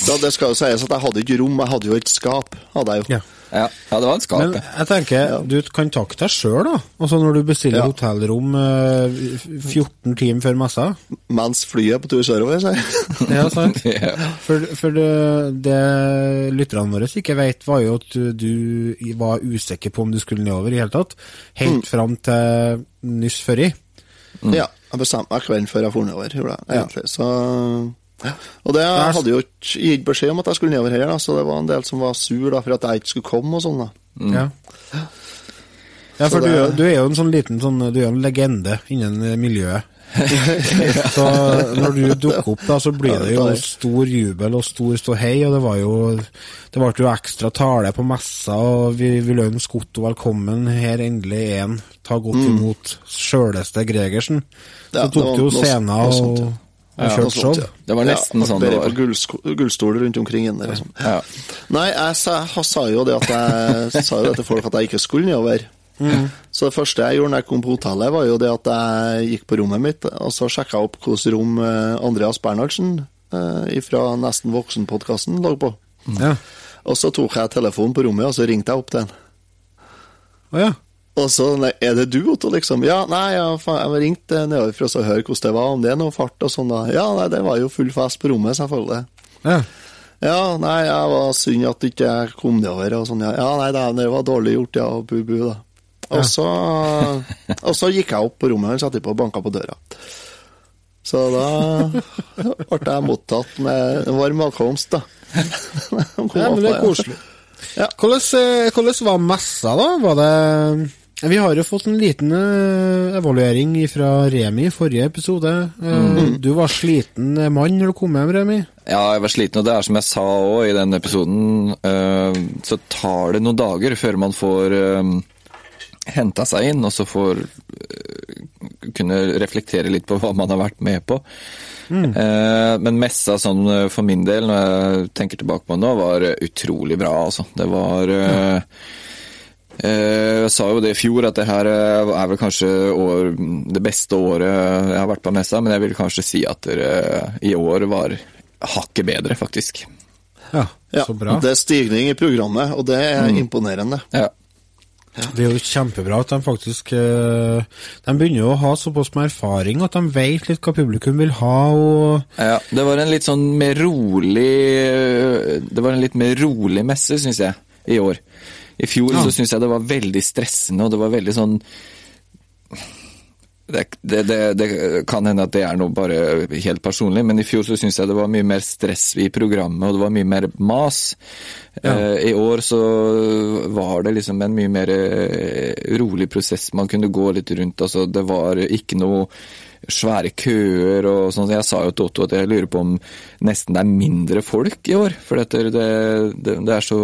Da, det skal jo sies at jeg hadde ikke rom, jeg hadde jo et skap. hadde jeg jo. Ja. Ja, det var en skap. Men jeg tenker, du kan takke deg sjøl, da. Altså når du bestiller Ja. hotellrom eh, 14 timer før messa. Mens flyet er på tur sørover, sier jeg. Ja, sant? Ja. For, for det, det lytterne våre ikke vet, var jo at du, du var usikker på om du skulle nedover i hele tatt. Helt Mm. fram til nyss føri. Ja, jeg bestemte meg kvelden før jeg for nedover, gjorde jeg, egentlig. Så, ja. Og det jeg hadde jo ikke gitt beskjed om at jeg skulle nedover her, da, så det var en del som var sur da, for at jeg ikke skulle komme og sånn. da. Ja. Ja, for det... du, du er jo en sånn liten sånn, du er en legende innen eh, miljøet. så når du dukker opp, da, så blir det jo stor jubel og stor ståhei, og det var jo Det ble jo ekstra tale på messa, og vi vil ønske Otto velkommen. Her endelig er han. Ta godt imot sjøleste Gregersen. Så Mm. Det tok du jo scenen og, ja. kjørt sånt, ja. Det var nesten ja, sånn det var. på gullstoler rundt omkring inne. sånn. Ja. Nei, jeg sa, jeg sa jo det at jeg sa jo det til folk at jeg ikke skulle nedover. Så det første jeg gjorde når jeg kom på hotellet, var jo det at jeg gikk på rommet mitt, og så sjekka jeg opp hvilket rom eh, Andreas Bernhardsen eh, fra Nesten voksen-podkasten lå på. Ja. Og så tok jeg telefonen på rommet, og så ringte jeg opp til han. Å ja. Og så nei, Er det du, Otto, liksom? Ja, nei, ja, faen, jeg ringte nedover for å høre hvordan det var, om det er noe fart og sånn. da. Ja, nei, det var jo full fest på rommet, selvfølgelig. ja. Ja, nei, jeg var synd at ikke jeg kom nedover og sånn. Ja, ja nei, det, var dårlig gjort, ja, og bu-bu, da. Og så, og så gikk jeg opp på rommet og etterpå på og banka på døra. Så da ble jeg mottatt med varm velkomst, da. Ja, men det er koselig. Ja. Hvordan, eh, hvordan var messa, da? Var det Vi har jo fått en liten eh, evaluering fra Remi i forrige episode. Eh, Du var sliten mann når du kom hjem, Remi. Ja, jeg var sliten, og det er som jeg sa òg i den episoden, eh, så tar det noen dager før man får henta seg inn, og så får eh, kunne reflektere litt på hva man har vært med på. Mm. men messa sånn eh, for min del, når jeg tenker tilbake på det nå, var eh, utrolig bra, altså. Det var eh, eh, Jeg sa jo det i fjor, at det her eh, er vel kanskje år, det beste året jeg har vært på messa, men jeg vil kanskje si at det, i år var hakket bedre, faktisk. Ja, Ja, så bra. Det er stigning i programmet, og det er imponerende. Ja. Det er jo kjempebra at de faktisk eh, De begynner jo å ha såpass med erfaring at de vet litt hva publikum vil ha, og Ja, det var en litt sånn mer rolig Det var en litt mer rolig messe, syns jeg, i år. I fjor Ja. så syns jeg det var veldig stressende, og det var veldig sånn det, det, det, det kan hende at det er noe bare helt personlig, men i fjor så syns jeg det var mye mer stress i programmet, og det var mye mer mas. Eh, I år så var det liksom en mye mer eh, rolig prosess. Man kunne gå litt rundt. altså Det var ikke noe svære køer og sånn. Jeg sa jo til Otto at jeg lurer på om nesten det er mindre folk i år. For det, det, det er så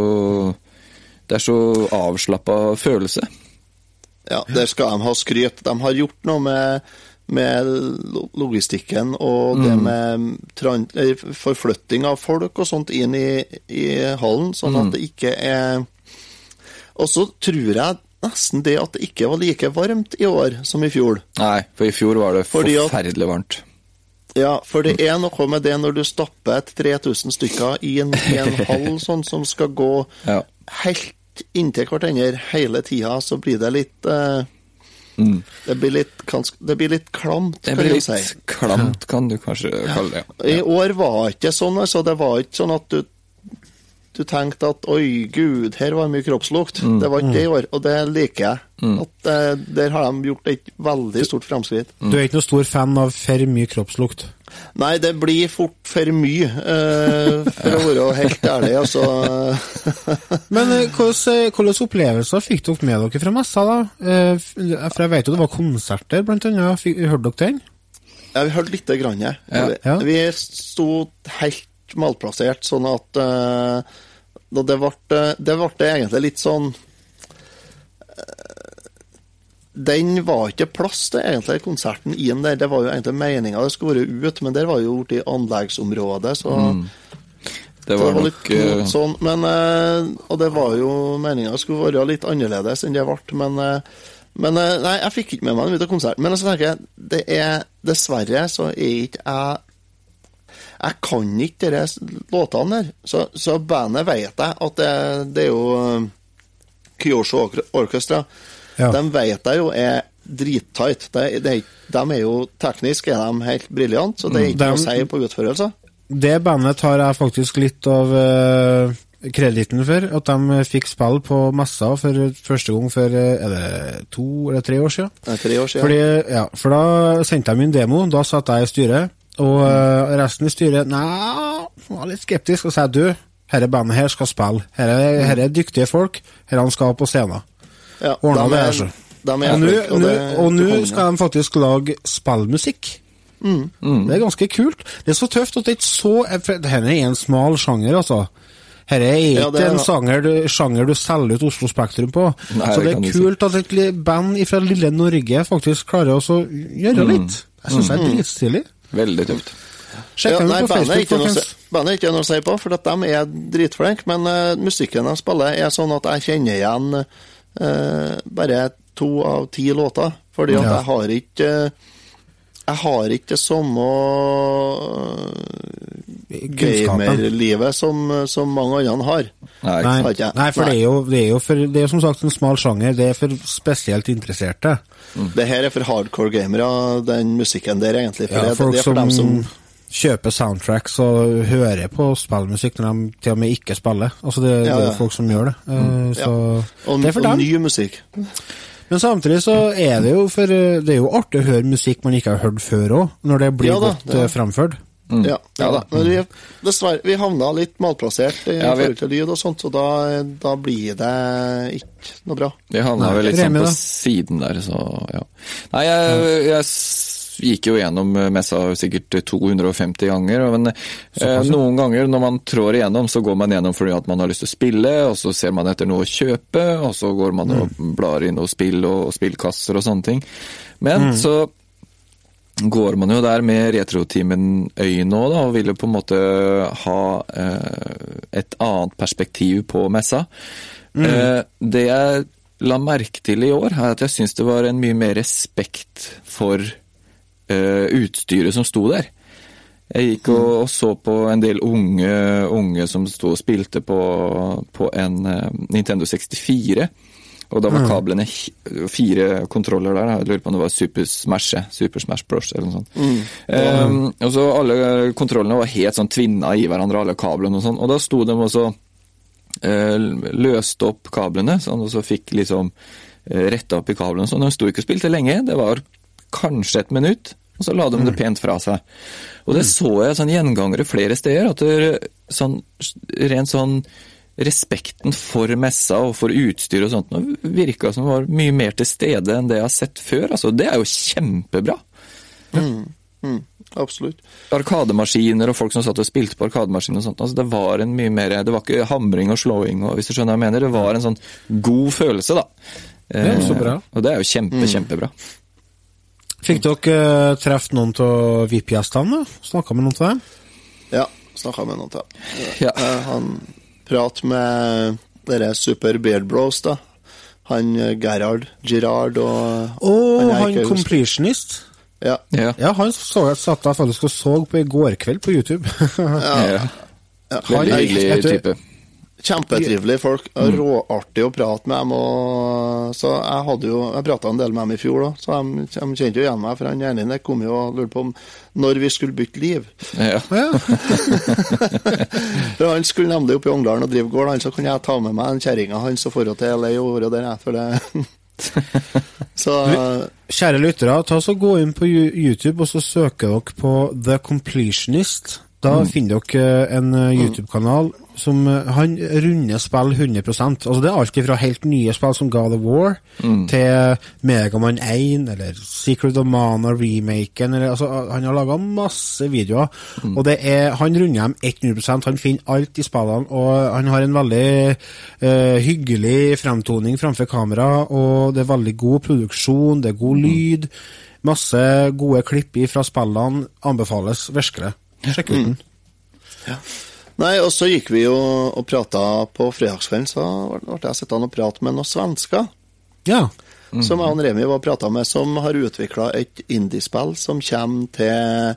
det er så avslappa følelse. Ja, Der skal de ha skryt. De har gjort noe med, med logistikken og det med eh, forflytting av folk og sånt inn i, i hallen, sånn at det ikke er Og så tror jeg nesten det at det ikke var like varmt i år som i fjor. Nei, for i fjor var det Fordi forferdelig varmt. Ja, for det er noe med det når du stapper 3000 stykker i en, i en hall sånn som skal gå Ja. Helt inntil hverandre hele tida, så blir det litt eh, det, blir litt det blir litt klamt, Det kan blir du litt si. klamt, kan du kanskje kalle det. I år var ikke sånn, altså. Det var ikke sånn at du du tenkte at oi, gud, her var mye kroppslukt. Mm. Det var ikke det i år, og det liker jeg. At uh, Der har de gjort et veldig stort fremskritt. du er ikke noen stor fan av for mye kroppslukt. Nei, det blir fort for mye, uh, for å være helt ærlig. Altså, Men hvilke hvordan hvordan opplevelser fikk dere med dere fra messa, da? Uh, For jeg vet jo det var konserter, blant annet. Fikk- Hørte dere den? Ja, vi hørte lite grann. Ja. Vi, Ja. vi sto helt malplassert, sånn at eh, det ble, det ble egentlig litt sånn eh, Den var ikke plass til egentlig konserten inn der. Det var jo egentlig meninga det skulle være ut, men der var jo gjort i anleggsområdet, så Det var det var nok litt eh, sånn, men Og det var jo meninga det skulle være litt annerledes enn det ble, men men nei, jeg fikk ikke med meg den ut av konserten. Men så tenker jeg, det er dessverre så er ikke jeg Jeg kan ikke disse låtene der. Så, så bandet vet jeg at det, det er jo eh, Kyosho Orchestra. Ja. De vet jeg jo er drittight. De, de, de er jo teknisk er de helt briljante, så det er ikke De- noe å si på utførelser. Det bandet tar jeg faktisk litt av uh, krediten for. At de fikk spille på messa for første gang for eh, er det to eller tre år siden. Det er tre år siden. Fordi, ja, for da sendte jeg min demo, da satt jeg i styret, og eh, resten i styret nei, var litt skeptisk, og sa du, dette bandet her skal spille. Her er, her er dyktige folk, her han skal på scenen. Ja, Ordna de det, er- altså. De er Og nå- skal de faktisk lage spillmusikk. Det er ganske kult. Det er så tøft at det ikke så Dette er en smal sjanger, altså. Dette er Ja, ikke det er en sjanger du, sjanger du selger ut Oslo Spektrum på. Nei, så det er du si. kult at et band fra lille Norge faktisk klarer å gjøre litt. Jeg syns det er dritstilig. Veldig tøft. Sjekk Ja, dem nei, bandet er Facebook, ikke noe å si- bandet er ikke noe å si på, for at de er dritflinke. Men uh, musikken de spiller, er sånn at jeg kjenner igjen uh, bare to av ti låter. Fordi at Ja. jeg har ikke eh, Jeg har ikke det samme eh, gamerlivet som, som mange andre har. Nei, Nei, nei, for Nei. det er jo, det er jo for, det er som sagt en smal sjanger. Det er for spesielt interesserte. Det her er for hardcore gamere, den musikken der, egentlig. For Ja, det, folk det er for som, dem som kjøper soundtracks og hører på spillmusikk når de til og med ikke spiller. Altså det, det Ja, er jo folk som gjør det. Eh, Så og, det er for og ny musikk. Men samtidig så er det jo for eh, Det er jo artig å høre musikk man ikke har hørt før òg, når det blir Ja da, godt det eh, framført. Ja, ja, Ja da. Men vi, dessverre, vi havna litt malplassert i Ja, vi- forhold til lyd og sånt, så da, da blir det ikke noe bra. Vi havna vel litt sånn på siden der, så ja. Nei, jeg, jeg s- gikk jo gjennom messa sikkert 250 ganger, men eh, noen ganger når man trår igjennom, så går man gjennom fordi at man har lyst til å spille, og så ser man etter noe å kjøpe, og så går man og blar i noe spill og, og spillkasser og sånne ting. Men så går man jo der med retrotimen-øyne nå, da, og jo på en måte ha eh, et annet perspektiv på messa. Eh, det jeg la merke til i år, er at jeg syns det var en mye mer respekt for eh, utstyret som sto der. Jeg gikk og, og så på en del unge, unge som sto og spilte på, på en eh, Nintendo 64. Og da var kablene fire kontroller der. Jeg lurer på om det var Super Smash, Super Smash Bros. eller noe sånt. Um, og så Alle kontrollene var helt sånn tvinna i hverandre, alle kablene og sånn. Og da sto de også uh, løste opp kablene, sånn, og så fikk liksom uh, retta opp i kablene. og sånn. de sto ikke og spilte lenge, det var kanskje et minutt, og så la de det pent fra seg. Og det så jeg sånn gjengangere flere steder, at det, sånn, rent sånn respekten for messa og for utstyr og sånt nå virka som var mye mer til stede enn det jeg har sett før. Altså, det er jo kjempebra. Mm, absolutt. Arkademaskiner og folk som satt og spilte på arkademaskiner og sånt. Altså, det var en mye mer Det var ikke hamring og slåing og hvis du skjønner hva jeg mener. Det var en sånn god følelse, da. Ja, så bra. Eh, og det er jo kjempe, kjempebra. Fikk dere uh, truffet noen av VIP-gjestene? Snakka med noen av dem? Ja, snakka med noen til. Ja. Uh, Han prat med dere Super Beard Bros, da. Han eh, Gerhard Girard og Å, jeg han ikke completionist. Ja. Ja. Ja, han så jeg satt jeg faktisk og så på i går kveld på YouTube. ja. ja. Veldig hyggelig type. Kjempetrivelige folk. Mm. Råartig å prate med dem. Og, så jeg hadde jo, jeg prata en del med dem i fjor, da, så de, de kjente jo igjen meg. For han ene kom jo og lurte på om når vi skulle bytte liv. Ja. ja. For Han skulle nemlig opp i Ongdalen og drive gård, han, så kunne jeg ta med meg den kjerringa hans og dra til LA og være der. jeg, For det. så Kjære lyttere, ta så gå inn på YouTube og så søker dere på The Completionist. Da finner dere en eh, YouTube-kanal som eh, Han runder spill 100 Altså Det er alt fra helt nye spill som God of War til Megaman 1 eller Secret of Mana remaken. Eller, altså, han har laga masse videoer, og det er, han runder dem 100 Han finner alt i spillene, og han har en veldig uh, hyggelig fremtoning framfor kamera, og det er veldig god produksjon, det er god lyd. Masse gode klipp fra spillene anbefales virkelig. Sjekk ut den. Nei, og så gikk vi jo og prata på fredagskvelden, så ble jeg sittende og prate med noen svensker. Ja. Som jeg og Remi var prata med, som har utvikla et indiespill som kommer til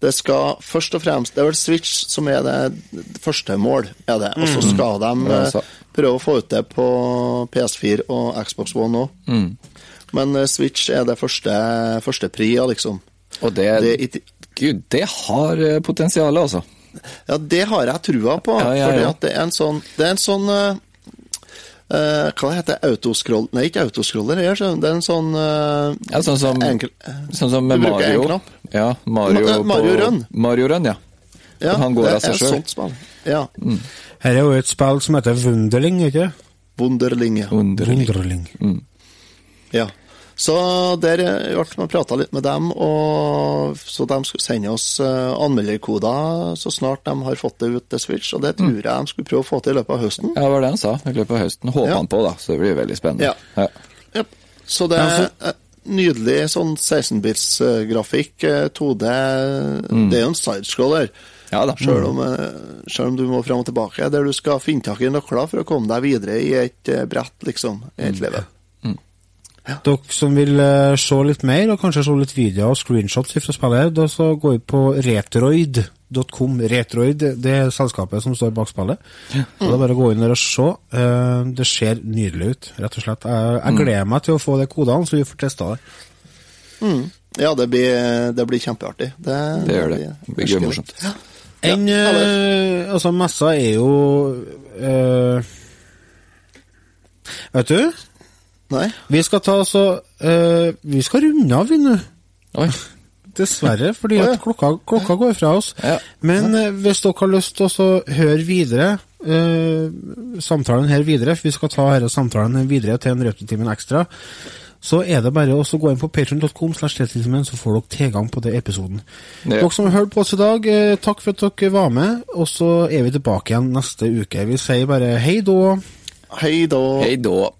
Det skal først og fremst Det er vel Switch som er det første mål, er det. Og så skal de eh, prøve å få ut det på PS4 og Xbox One òg. Men eh, Switch er det første, første pria, liksom. Og det, Det, Gud, det har eh, potensial, altså. Ja, det har jeg trua på. Ja, ja, ja. For det er en sånn Det er en sånn uh, eh, Hva det heter Autoscroll Nei, ikke autoscroller. Det er en sånn uh, Ja, sånn som, enkel, sånn som med Mario. Ja, Mario, Ma- Mario på, Run. Mario Run, ja. ja, han går av seg er spill. Ja. Her er jo et spill som heter Wunderling, ikke det? Wunderling, ja. Wunderling. Wunderling. ja. Så der eh, ble man prata litt med dem, og så de skulle sende oss uh, anmelderkoder så snart de har fått det ut til Switch, og det tror jeg de skulle prøve å få til i løpet av høsten. Ja, det var det han sa i løpet av høsten. Håper Ja. han på, da, så det blir veldig spennende. Ja. Ja. Så det er eh, nydelig sånn 16-bits-grafikk. 2D Det er jo en sidescroller. Ja da. Selv om, eh, selv om du må fram og tilbake, der du skal finne tak i nøkler for å komme deg videre i et eh, brett, liksom. I et livet. Dere som vil uh, se litt mer, og kanskje se litt videoer og screenshots fra spillet, da så gå inn på retroid.com. Retroid det er selskapet som står bak spillet. Så Det er bare å gå inn der og se. Uh, Det ser nydelig ut, rett og slett. Jeg, jeg gleder meg til å få de kodene, så vi får testa det. Ja, det blir, det blir kjempeartig. Det, Det gjør det. Det blir gøy morsomt. Ja. En, Ja, eh, altså, messa er jo eh, Vet du, Nei? vi skal ta så uh, Vi skal runde av, vi nå. Oi. dessverre, fordi at klokka, klokka går fra oss. Ja. Men uh, hvis dere har lyst til å høre videre uh, samtalen her videre, for vi skal ta denne samtalen videre til en Retrotimen ekstra, så er det bare å gå inn på patreon.com, så får dere tilgang på den episoden. Ja. Dere som har hørt på oss i dag, eh, takk for at dere var med, og så er vi tilbake igjen neste uke. Vi sier bare hei da. Hei da. Hei da.